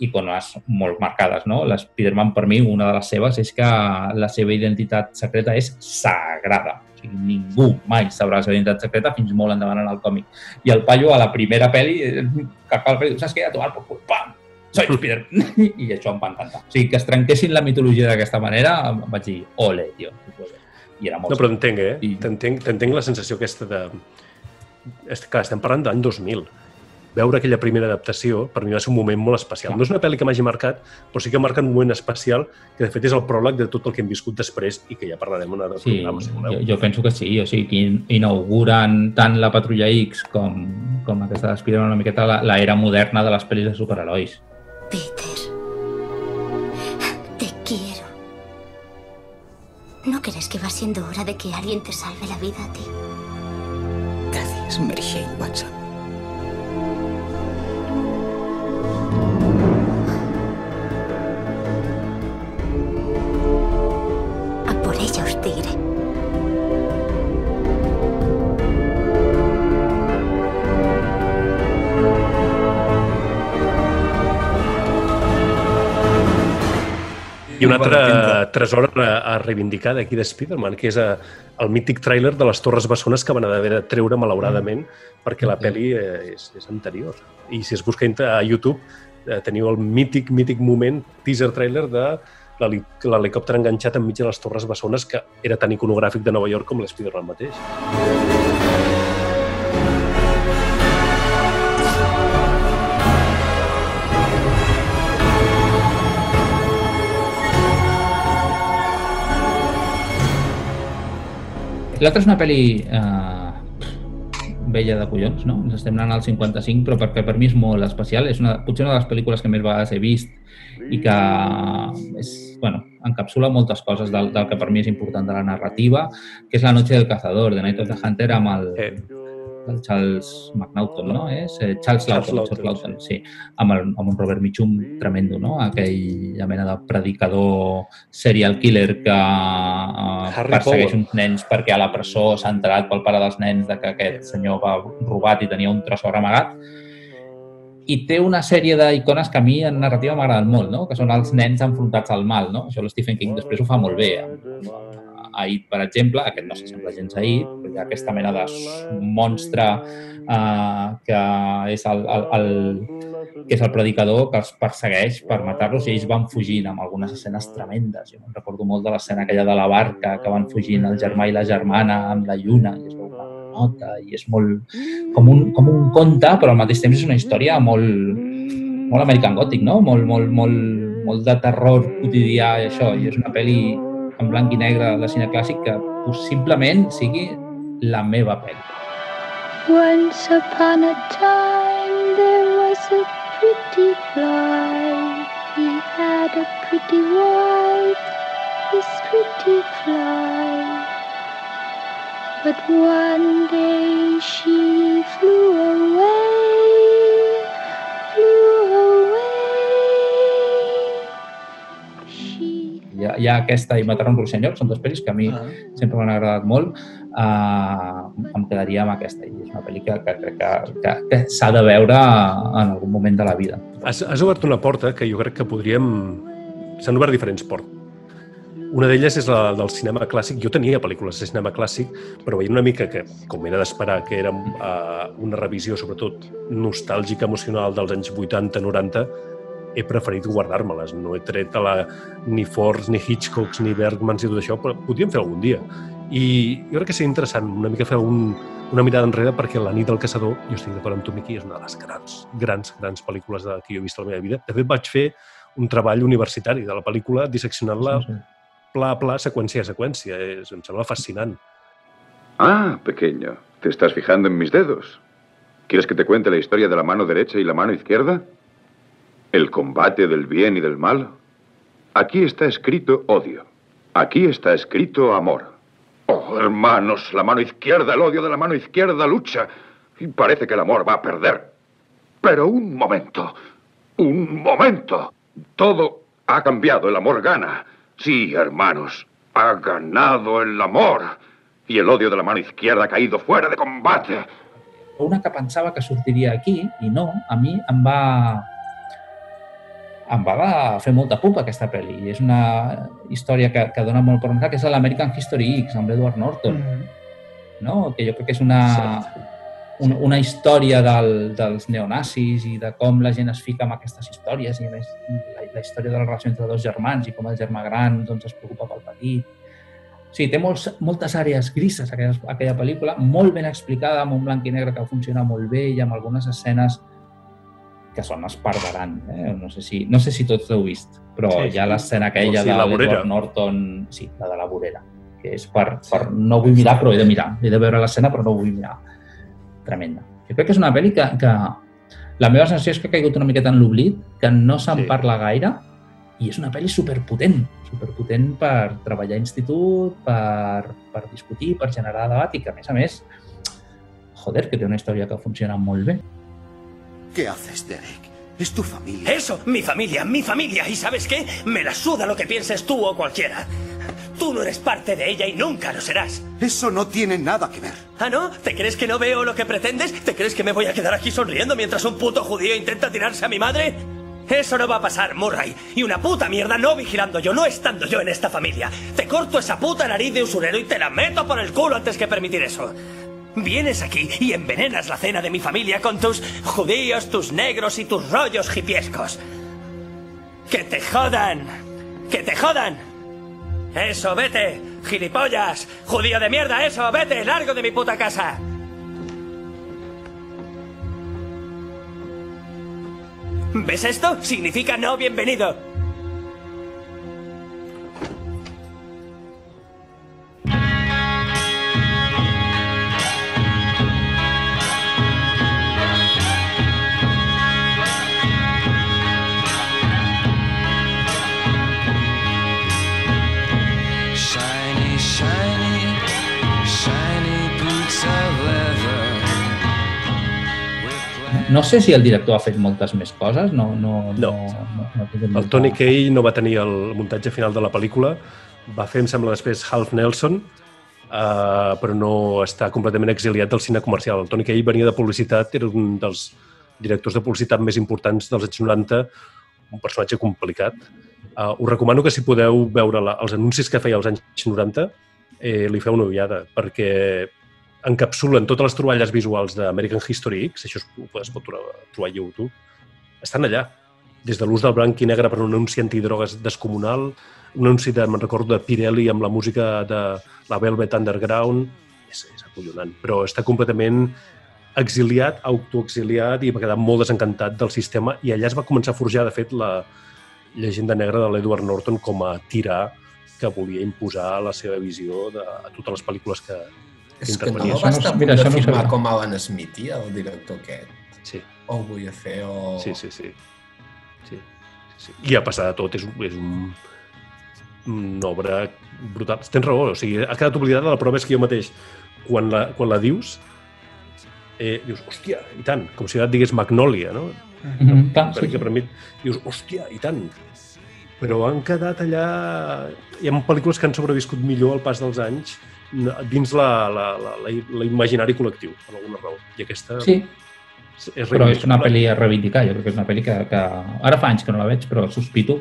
icones molt marcades, no? L'Spiderman, per mi, una de les seves és que la seva identitat secreta és sagrada. O sigui, ningú mai sabrà la seva identitat secreta fins molt endavant en el còmic. I el paio a la primera pel·li, eh, que acaba la pel·li, saps què? A tomar por cul, pam! Soy Spider. *laughs* I això em va encantar. O sigui, que es trenquessin la mitologia d'aquesta manera, em vaig dir, ole, tio. I era molt No, però entenc, eh? T'entenc t'entenc la sensació aquesta de... Clar, estem parlant d'any 2000. Veure aquella primera adaptació, per mi va ser un moment molt especial. No és una pel·li que m'hagi marcat, però sí que marca un moment especial, que de fet és el pròleg de tot el que hem viscut després i que ja parlarem en un altre Sí, programa, si voleu. jo, jo penso que sí, o sigui, que in- inauguren tant la Patrulla X com, com aquesta de Spider-Man una miqueta la- l'era moderna de les pel·lis de superherois. Te quiero. ¿No crees que va siendo hora de que alguien te salve la vida a ti? Gracias, Mary Jane Watson. I un altre tresor a, a reivindicar d'aquí de Spider-Man, que és a, el mític tràiler de les Torres Bessones que van haver de treure malauradament perquè la pel·li eh, és, és anterior. I si es busca a YouTube eh, teniu el mític, mític moment, teaser trailer de l'heli- l'helicòpter enganxat enmig de les Torres Bessones que era tan iconogràfic de Nova York com l'Spider-Man mateix. L'altra és una pel·li eh, vella de collons, no? Ens estem anant al 55, però perquè per mi és molt especial. És una, potser una de les pel·lícules que més vegades he vist i que és, bueno, encapsula moltes coses del, del que per mi és important de la narrativa, que és La noche del cazador, de Night of the Hunter, amb el, el Charles McNaughton, no? És eh, Charles Charles Lawton, Charles Lawton, sí. Amb, el, amb un Robert Mitchum tremendo, no? Aquella mena de predicador serial killer que Harry persegueix uns nens perquè a la presó s'ha enterat pel pare dels nens de que aquest senyor va robat i tenia un tresor amagat. I té una sèrie d'icones que a mi en narrativa m'agraden molt, no? que són els nens enfrontats al mal. No? Això el Stephen King després ho fa molt bé. Ahir, per exemple, aquest no s'assembla gens a Ahir, però hi ha aquesta mena de monstre eh, que, és el, el, el, que és el predicador que els persegueix per matar-los i ells van fugint amb algunes escenes tremendes. Jo me'n recordo molt de l'escena aquella de la barca que van fugint el germà i la germana amb la lluna i es veu una nota i és molt com un, com un conte, però al mateix temps és una història molt, molt American Gothic, no? Molt, molt, molt, molt de terror quotidià i això. I és una pel·li en blanc i negre de cine clàssic que possiblement sigui la meva pel·li. Once upon a time there was a pretty fly. He had a pretty wife, this pretty fly. But one day she flew away, Hi ha, aquesta i Matar un ruixenyor, són dues pel·lis que a mi Ah. sempre m'han agradat molt. Uh, em quedaria amb aquesta i és una pel·li que, que crec que, que, que s'ha de veure en algun moment de la vida. Has, has obert una porta que jo crec que podríem... S'han obert diferents portes. Una d'elles és la del cinema clàssic. Jo tenia pel·lícules de cinema clàssic, però veient una mica que, com era d'esperar, que era uh, una revisió sobretot nostàlgica, emocional dels anys 80-90, he preferit guardar-me-les. No he tret a la, ni Fords, ni Hitchcocks, ni Bergmans i tot això, però podríem fer algun dia. I jo crec que seria interessant una mica fer un, una mirada enrere perquè La nit del caçador, jo estic d'acord amb tu, Miqui, és una de les grans, grans, grans pel·lícules de, que jo he vist a la meva vida. De fet, vaig fer un treball universitari de la pel·lícula disseccionant-la Sí, sí. pla a pla, seqüència a seqüència. És, em sembla fascinant. Ah, pequeño, ¿te estás fijando en mis dedos? ¿Quieres que te cuente la historia de la mano derecha y la mano izquierda? ¿El combate del bien y del mal? Aquí está escrito odio. Aquí está escrito amor. Oh, hermanos, la mano izquierda, el odio de la mano izquierda lucha. Y parece que el amor va a perder. Pero un momento. Un momento. Todo ha cambiado. El amor gana. Sí, hermanos. Ha ganado el amor. Y el odio de la mano izquierda ha caído fuera de combate. Una que que sortiria aquí i no, a mi em va em va fer molta pupa aquesta pel·li. I és una història que, que dona molt per pensar, que és l'American History X, amb l'Edward Norton. Mm. no? que jo crec que és una, una, una història del, dels neonazis i de com la gent es fica amb aquestes històries i més la, la història de la relació entre dos germans i com el germà gran doncs, es preocupa pel petit. Sí, té molts, moltes àrees grises aquella, aquella pel·lícula, molt ben explicada, amb un blanc i negre que funciona molt bé i amb algunes escenes que són esparverant. Eh? No, sé si, no sé si tots l'heu vist, però Sí, hi ha l'escena O aquella sigui, de la vorera. l'Edward Norton, sí, la de la vorera, que és per, per... No vull mirar, però he de mirar. He de veure l'escena, però no vull mirar. Tremenda. Jo crec que és una pel·li que, que la meva sensació és que ha caigut una miqueta en l'oblit, que no se'n sí. parla gaire, i és una pel·li superpotent, superpotent per treballar a institut, per, per discutir, per generar debat i que, a més a més, joder, que té una història que funciona molt bé. ¿Qué haces, Derek? Es tu familia. Eso, mi familia, mi familia. ¿Y sabes qué? Me la suda lo que pienses tú o cualquiera. Tú no eres parte de ella y nunca lo serás. Eso no tiene nada que ver. ¿Ah, no? ¿Te crees que no veo lo que pretendes? ¿Te crees que me voy a quedar aquí sonriendo mientras un puto judío intenta tirarse a mi madre? Eso no va a pasar, Murray. Y una puta mierda no vigilando yo, no estando yo en esta familia. Te corto esa puta nariz de usurero y te la meto por el culo antes que permitir eso. Vienes aquí y envenenas la cena de mi familia con tus judíos, tus negros y tus rollos hipiescos. ¡Que te jodan! ¡Que te jodan! ¡Eso, vete! ¡Gilipollas! ¡Judío de mierda, eso! ¡Vete! ¡Largo de mi puta casa! ¿Ves esto? Significa no bienvenido. No sé si el director ha fet moltes més coses, no... no, no, no, no tinc El Tony Kaye no va tenir el muntatge final de la pel·lícula, va fer, em sembla, després Half Nelson, uh, però no està completament exiliat del cine comercial. El Tony Kaye venia de publicitat, era un dels directors de publicitat més importants dels anys 90, un personatge complicat. Uh, us recomano que si podeu veure la, els anuncis que feia als anys 90, eh, li feu una ullada, perquè encapsulen totes les troballes visuals d'American History X, això es, pot trobar a YouTube, estan allà. Des de l'ús del blanc i negre per un anunci antidrogues descomunal, un anunci de, me'n recordo, de Pirelli amb la música de la Velvet Underground, és, és acollonant, però està completament exiliat, autoexiliat i va quedar molt desencantat del sistema i allà es va començar a forjar, de fet, la llegenda negra de l'Edward Norton com a tirà que volia imposar la seva visió de, a totes les pel·lícules que, És que no va estar a punt mira, de no firmar sabia. com Alan Smithy, el director aquest. Sí. O ho volia fer, o... Sí, sí, sí. sí. sí. I a passar de tot, és, un- és un, una obra brutal. Tens raó, o sigui, ha quedat oblidada, la prova és que jo mateix, quan la, quan la dius, eh, dius, hòstia, i tant, com si ara et digués Magnòlia, no? Mhm, clar, sí, perquè per mi dius, hòstia, i tant. Però han quedat allà... Hi ha pel·lícules que han sobreviscut millor al pas dels anys dins la, la, la, la, la imaginari col·lectiu, per alguna raó. I aquesta Sí, és però és una pel·li a reivindicar. Jo crec que és una pel·li que, que... Ara fa anys que no la veig, però sospito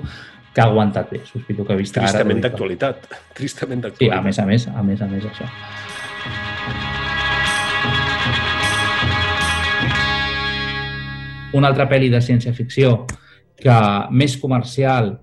que ha aguantat bé. Sospito que vista ara... Tristament dir que- d'actualitat. *laughs* Tristament Sí, d'actualitat. a més a més, a més a més això. Una altra pel·li de ciència-ficció que més comercial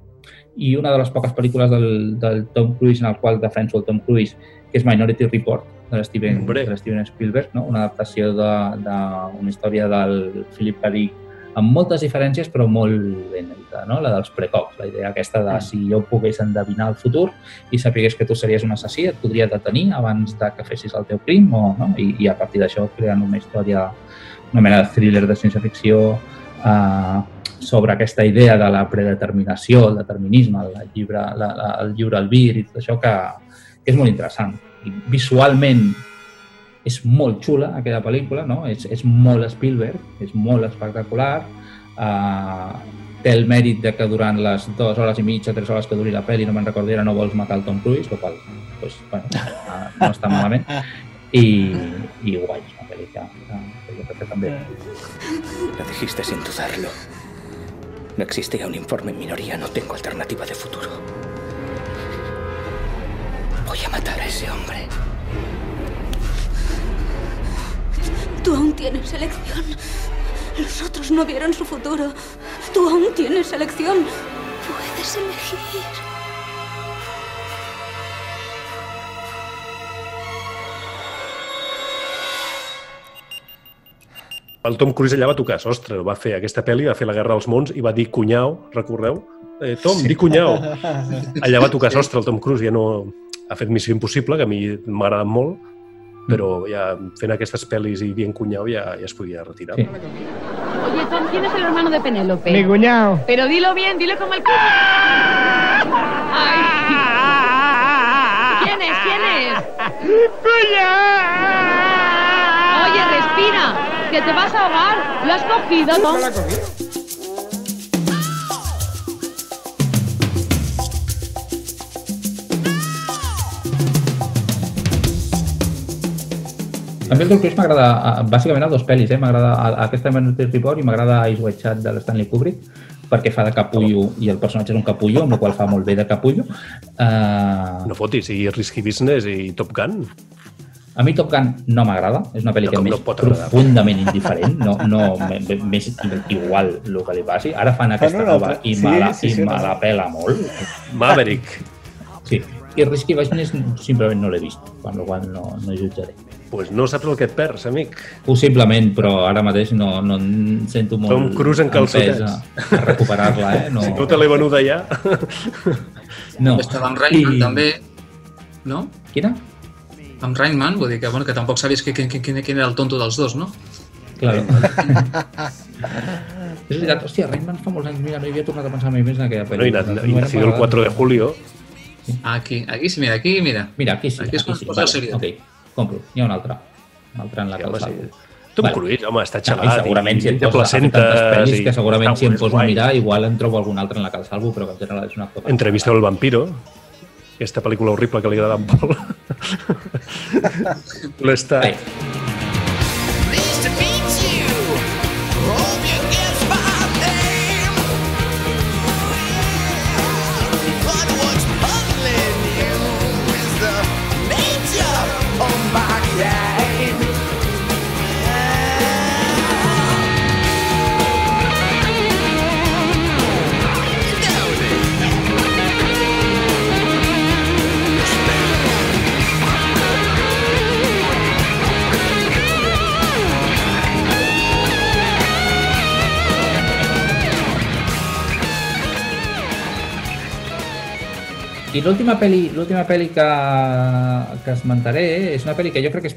i una de les poques pel·lícules del, del Tom Cruise en el qual defenso el Tom Cruise, que és Minority Report, de Steven, de Steven Spielberg, no? una adaptació d'una història del Philip K. Dick amb moltes diferències però molt ben editada, no? la dels precops, la idea aquesta de si jo pogués endevinar el futur i sapigués que tu series un assassí, et podria detenir abans de que fessis el teu crim o, no? I, i a partir d'això creant una història, una mena de thriller de ciència-ficció eh, sobre aquesta idea de la predeterminació, el determinisme, el llibre, la, la, el lliure albir i tot això que és molt interessant. I visualment és molt xula aquella pel·lícula, no? és, és molt Spielberg, és molt espectacular, uh, té el mèrit de que durant les dues hores i mitja, tres hores que duri la pel·li, no me'n recordo, ara no vols matar el Tom Cruise, el qual pues, bueno, uh, no està malament, i, i guai, és una pel·li que, que, que jo que també Lo dijiste sin dudarlo. No existía un informe en minoría, no tengo alternativa de futuro. Voy a matar a ese hombre. Tú aún tienes elección. Los otros no vieron su futuro. Tú aún tienes elección. Puedes elegir. El Tom Cruise allà va tocar sostre, va fer aquesta pel·li, va fer la Guerra dels Mons i va dir cunyau, recordeu? Eh, Tom, sí. di cunyau. *laughs* Allà va tocar sostre el Tom Cruise, ja no ha fet Missió Impossible, que a mi m'ha agradat molt, però ja fent aquestes pel·lis i dient cunyau ja, ja es podia retirar. Sí. Oye, Tom, ¿quién es el hermano de Penélope? Mi cuñado. Pero dilo bien, dilo como el que... Ay. ¿Quién es? ¿Quién es? Oye, respira, que te vas a ahogar. ¿Lo has cogido, Tom? A mi el Tom Cruise m'agrada, bàsicament a dos pel·lis, eh? m'agrada a- aquesta Minority Report i m'agrada Ice White Chat de l'Stanley Kubrick, perquè fa de capullo i el personatge és un capullo, amb el qual fa molt bé de capullo. Uh, No fotis, i Risky Business i Top Gun. a mi Top Gun no m'agrada, és una pel·li No, que m'és no profundament indiferent, no, no m'és igual el que li passi. Ara fan aquesta una nova altra. i Sí, me la, sí, i sí, me una la pela molt. Maverick. Sí, i Risky Business simplement no l'he vist, per la qual no, no jutjaré. Pues no saps el que et perds, amic. Possiblement, però ara mateix no, no em sento molt Tom Cruise en calçotets. a, a recuperar-la, eh? No, Si no te l'he venuda ja. no. Estava amb Rainman, I- també, no? Quina? Amb Rainman, vull dir que, bueno, que tampoc sabies que, que, que, quin quin era el tonto dels dos, no? Claro. és veritat, hòstia, Rainman fa molts anys, mira, no hi havia tornat a pensar mai més en aquella Bueno, i, pel·lícula. na- i nacido el 4 de julio. Aquí, aquí sí, mira, aquí, mira. Mira, aquí sí. Aquí és quan es posa el seriós. Ok, compro. Hi ha un altre. Un altre en la Sí, que home, el sí. Tom Cruise, home, està No, xalat. i segurament si i em té poso a fer tantes placentes pel·lis i- que segurament si em guai, poso a mirar igual en trobo algun altre en la que el salvo, però que en general és una cosa... Entrevista del vampiro. Aquesta pel·lícula horrible que li agrada a en Pol. L'està... Nice I l'última pel·li, l'última pel·li que, que esmentaré és una pel·li que jo crec que és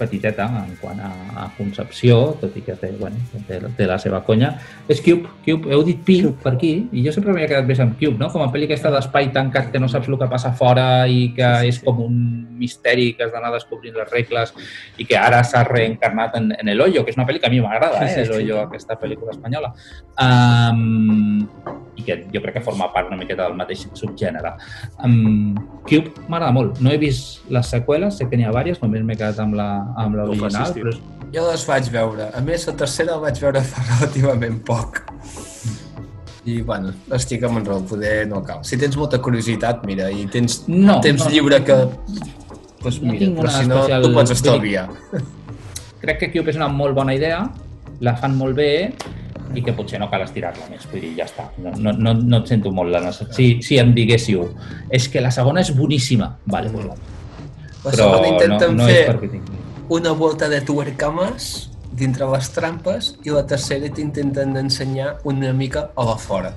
petiteta en quant a, a concepció, tot i que té, bueno, té, té la seva conya. És Cube, Cube. Heu dit Pi per aquí, i jo sempre m'havia quedat més amb Cube, no? Com a pel·li aquesta d'espai tancat que no saps el que passa fora i que és com un misteri que has d'anar descobrint les regles i que ara s'ha reencarnat en, en El Hoyo, que és una pel·li que a mi m'agrada, Sí, eh? sí, El sí. Hoyo, aquesta pel·lícula espanyola. Um, I que jo crec que forma part una miqueta del mateix subgènere. Um, Cube m'agrada molt. No he vist les seqüeles, sé que n'hi ha diverses, només m'he quedat amb la- amb l'original, però Jo les vaig veure. A més, la tercera la vaig veure fa *laughs* relativament poc. I, bueno, estic amb en Raül, poder no cal. Si tens molta curiositat, mira, i tens No, temps no. lliure que... Doncs No mira, però si no, especial- tu pots estalviar. crec que Cube és una molt bona idea, la fan molt bé i que potser no cal estirar-la més. Vull dir, ja està. No, no, no, no et sento molt la necessitat. Si, si em diguéssiu, és que la segona és boníssima. Vale, pues, vale. La segona intenten no, no fer és perquè tingui... una volta de tuercames dintre les trampes i la tercera t'intenten ensenyar una mica a la fora.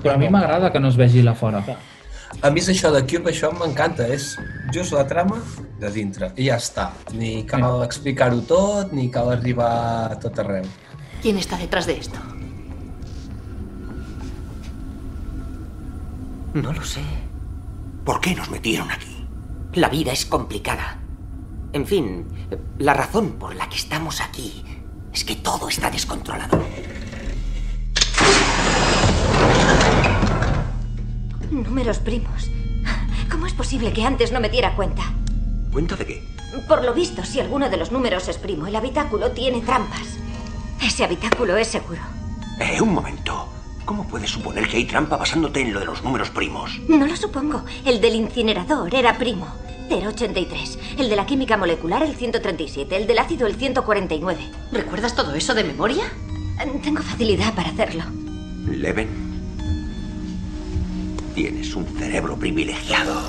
Però a mi m'agrada que no es vegi la fora. A mi és això de Cube, això m'encanta, és just la trama de dintre, i ja està. Ni cal explicar-ho tot, ni cal arribar a tot arreu. ¿Quién está detrás de esto? No lo sé. ¿Por qué nos metieron aquí? La vida es complicada. En fin, la razón por la que estamos aquí es que todo está descontrolado. Números primos. ¿Cómo es posible que antes no me diera cuenta? ¿Cuenta de qué? Por lo visto, si alguno de los números es primo, el habitáculo tiene trampas. Ese habitáculo es seguro. Eh, un momento. ¿Cómo puedes suponer que hay trampa basándote en lo de los números primos? No lo supongo. El del incinerador era primo. 083. El de la química molecular, el 137. El del ácido, el 149. ¿Recuerdas todo eso de memoria? Tengo facilidad para hacerlo. Leven. Tienes un cerebro privilegiado.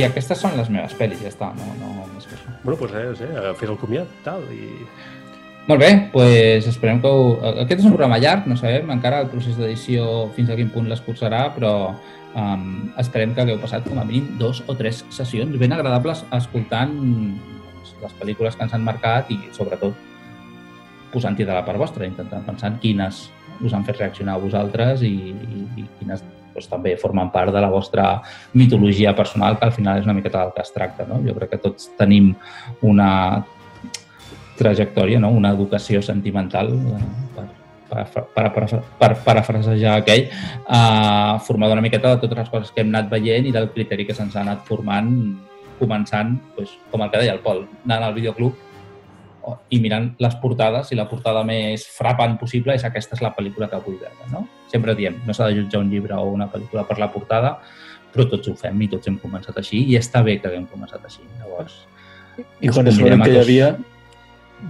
I aquestes són les meves pel·lis, ja està, no, no més que això. Bueno, doncs res, eh, fes el comiat, tal, i... Molt bé, doncs esperem que ho... Aquest és un programa llarg, no sabem encara el procés d'edició fins a quin punt l'escurçarà, però um, esperem que hagueu passat com a mínim dos o tres sessions ben agradables escoltant doncs, les pel·lícules que ens han marcat i, sobretot, posant-hi de la part vostra, intentant pensar en quines us han fet reaccionar a vosaltres i, i, i quines doncs, també formen part de la vostra mitologia personal, que al final és una miqueta del que es tracta. No? Jo crec que tots tenim una trajectòria, no? una educació sentimental, eh, per, per, per, per, parafrasejar aquell, eh, formada una miqueta de totes les coses que hem anat veient i del criteri que se'ns ha anat formant, començant, doncs, com el que deia el Pol, anant al videoclub i mirant les portades i la portada més frapant possible és aquesta és la pel·lícula que vull veure. No? Sempre diem, no s'ha de jutjar un llibre o una pel·lícula per la portada, però tots ho fem i tots hem començat així i està bé que haguem començat així. Llavors, I quan és l'únic que hi havia,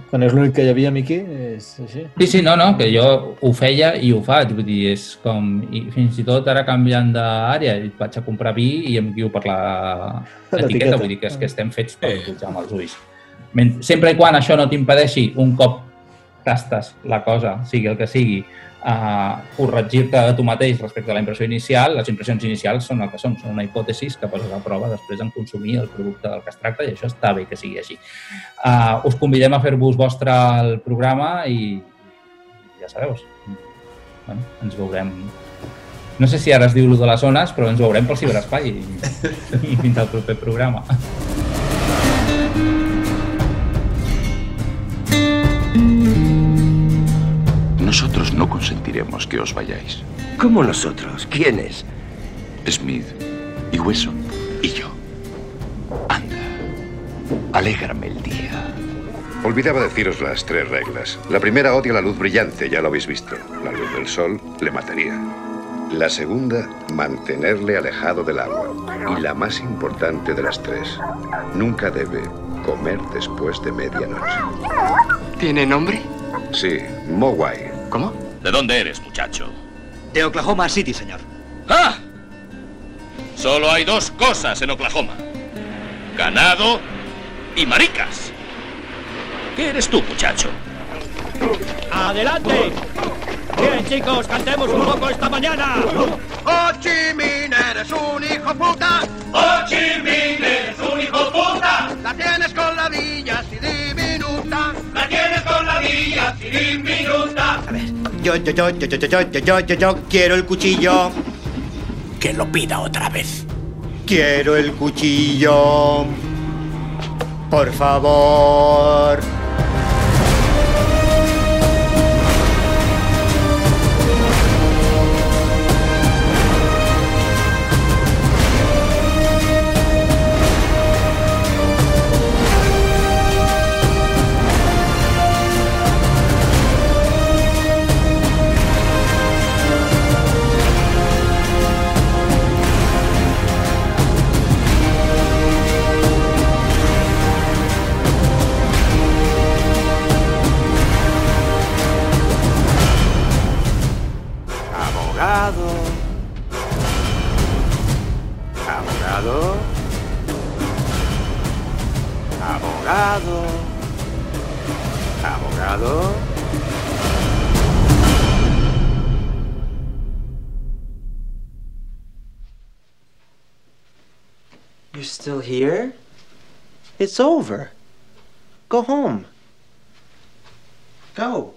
quan és l'únic que hi havia, Miqui, és així. Sí, sí, no, no, que jo ho feia i ho faig, vull dir, és com, i fins i tot ara canviant d'àrea, vaig a comprar vi i em guio per la L'etiqueta. etiqueta, vull dir que és que estem fets per jutjar amb els ulls. Sempre i quan això no t'impedeixi, un cop tastes la cosa, sigui el que sigui, corregir-te a tu mateix respecte a la impressió inicial, les impressions inicials són el que són, són una hipòtesis que poses a prova després en consumir el producte del que es tracta i això està bé que sigui així. Uh, us convidem a fer-vos vostre el programa i ja sabeu, bueno, ens veurem no sé si ara es diu lo de les zones, però ens veurem pel ciberespai i, i fins al proper programa. Nosotros no consentiremos que os vayáis. ¿Cómo nosotros? ¿Quiénes? Smith y Hueso y yo. Anda, alégrame el día. Olvidaba deciros las tres reglas. La primera odia la luz brillante, ya lo habéis visto. La luz del sol le mataría. La segunda, mantenerle alejado del agua. Y la más importante de las tres, nunca debe comer después de medianoche. ¿Tiene nombre? Sí, Mowai. ¿Cómo? ¿De dónde eres, muchacho? De Oklahoma City, señor. ¡Ah! Solo hay dos cosas en Oklahoma. Ganado y maricas. ¿Qué eres tú, muchacho? ¡Adelante! Bien, chicos, cantemos un poco esta mañana. ¡Ho Chi Minh, eres un hijo puta! ¡Ho Chi Minh, eres un hijo puta! La tienes con la diminuta. Yo, yo, yo, yo, yo, yo, yo, yo, yo, yo quiero el cuchillo. Que lo pida otra vez. Quiero el cuchillo. Por favor. It's over. Go home. Go.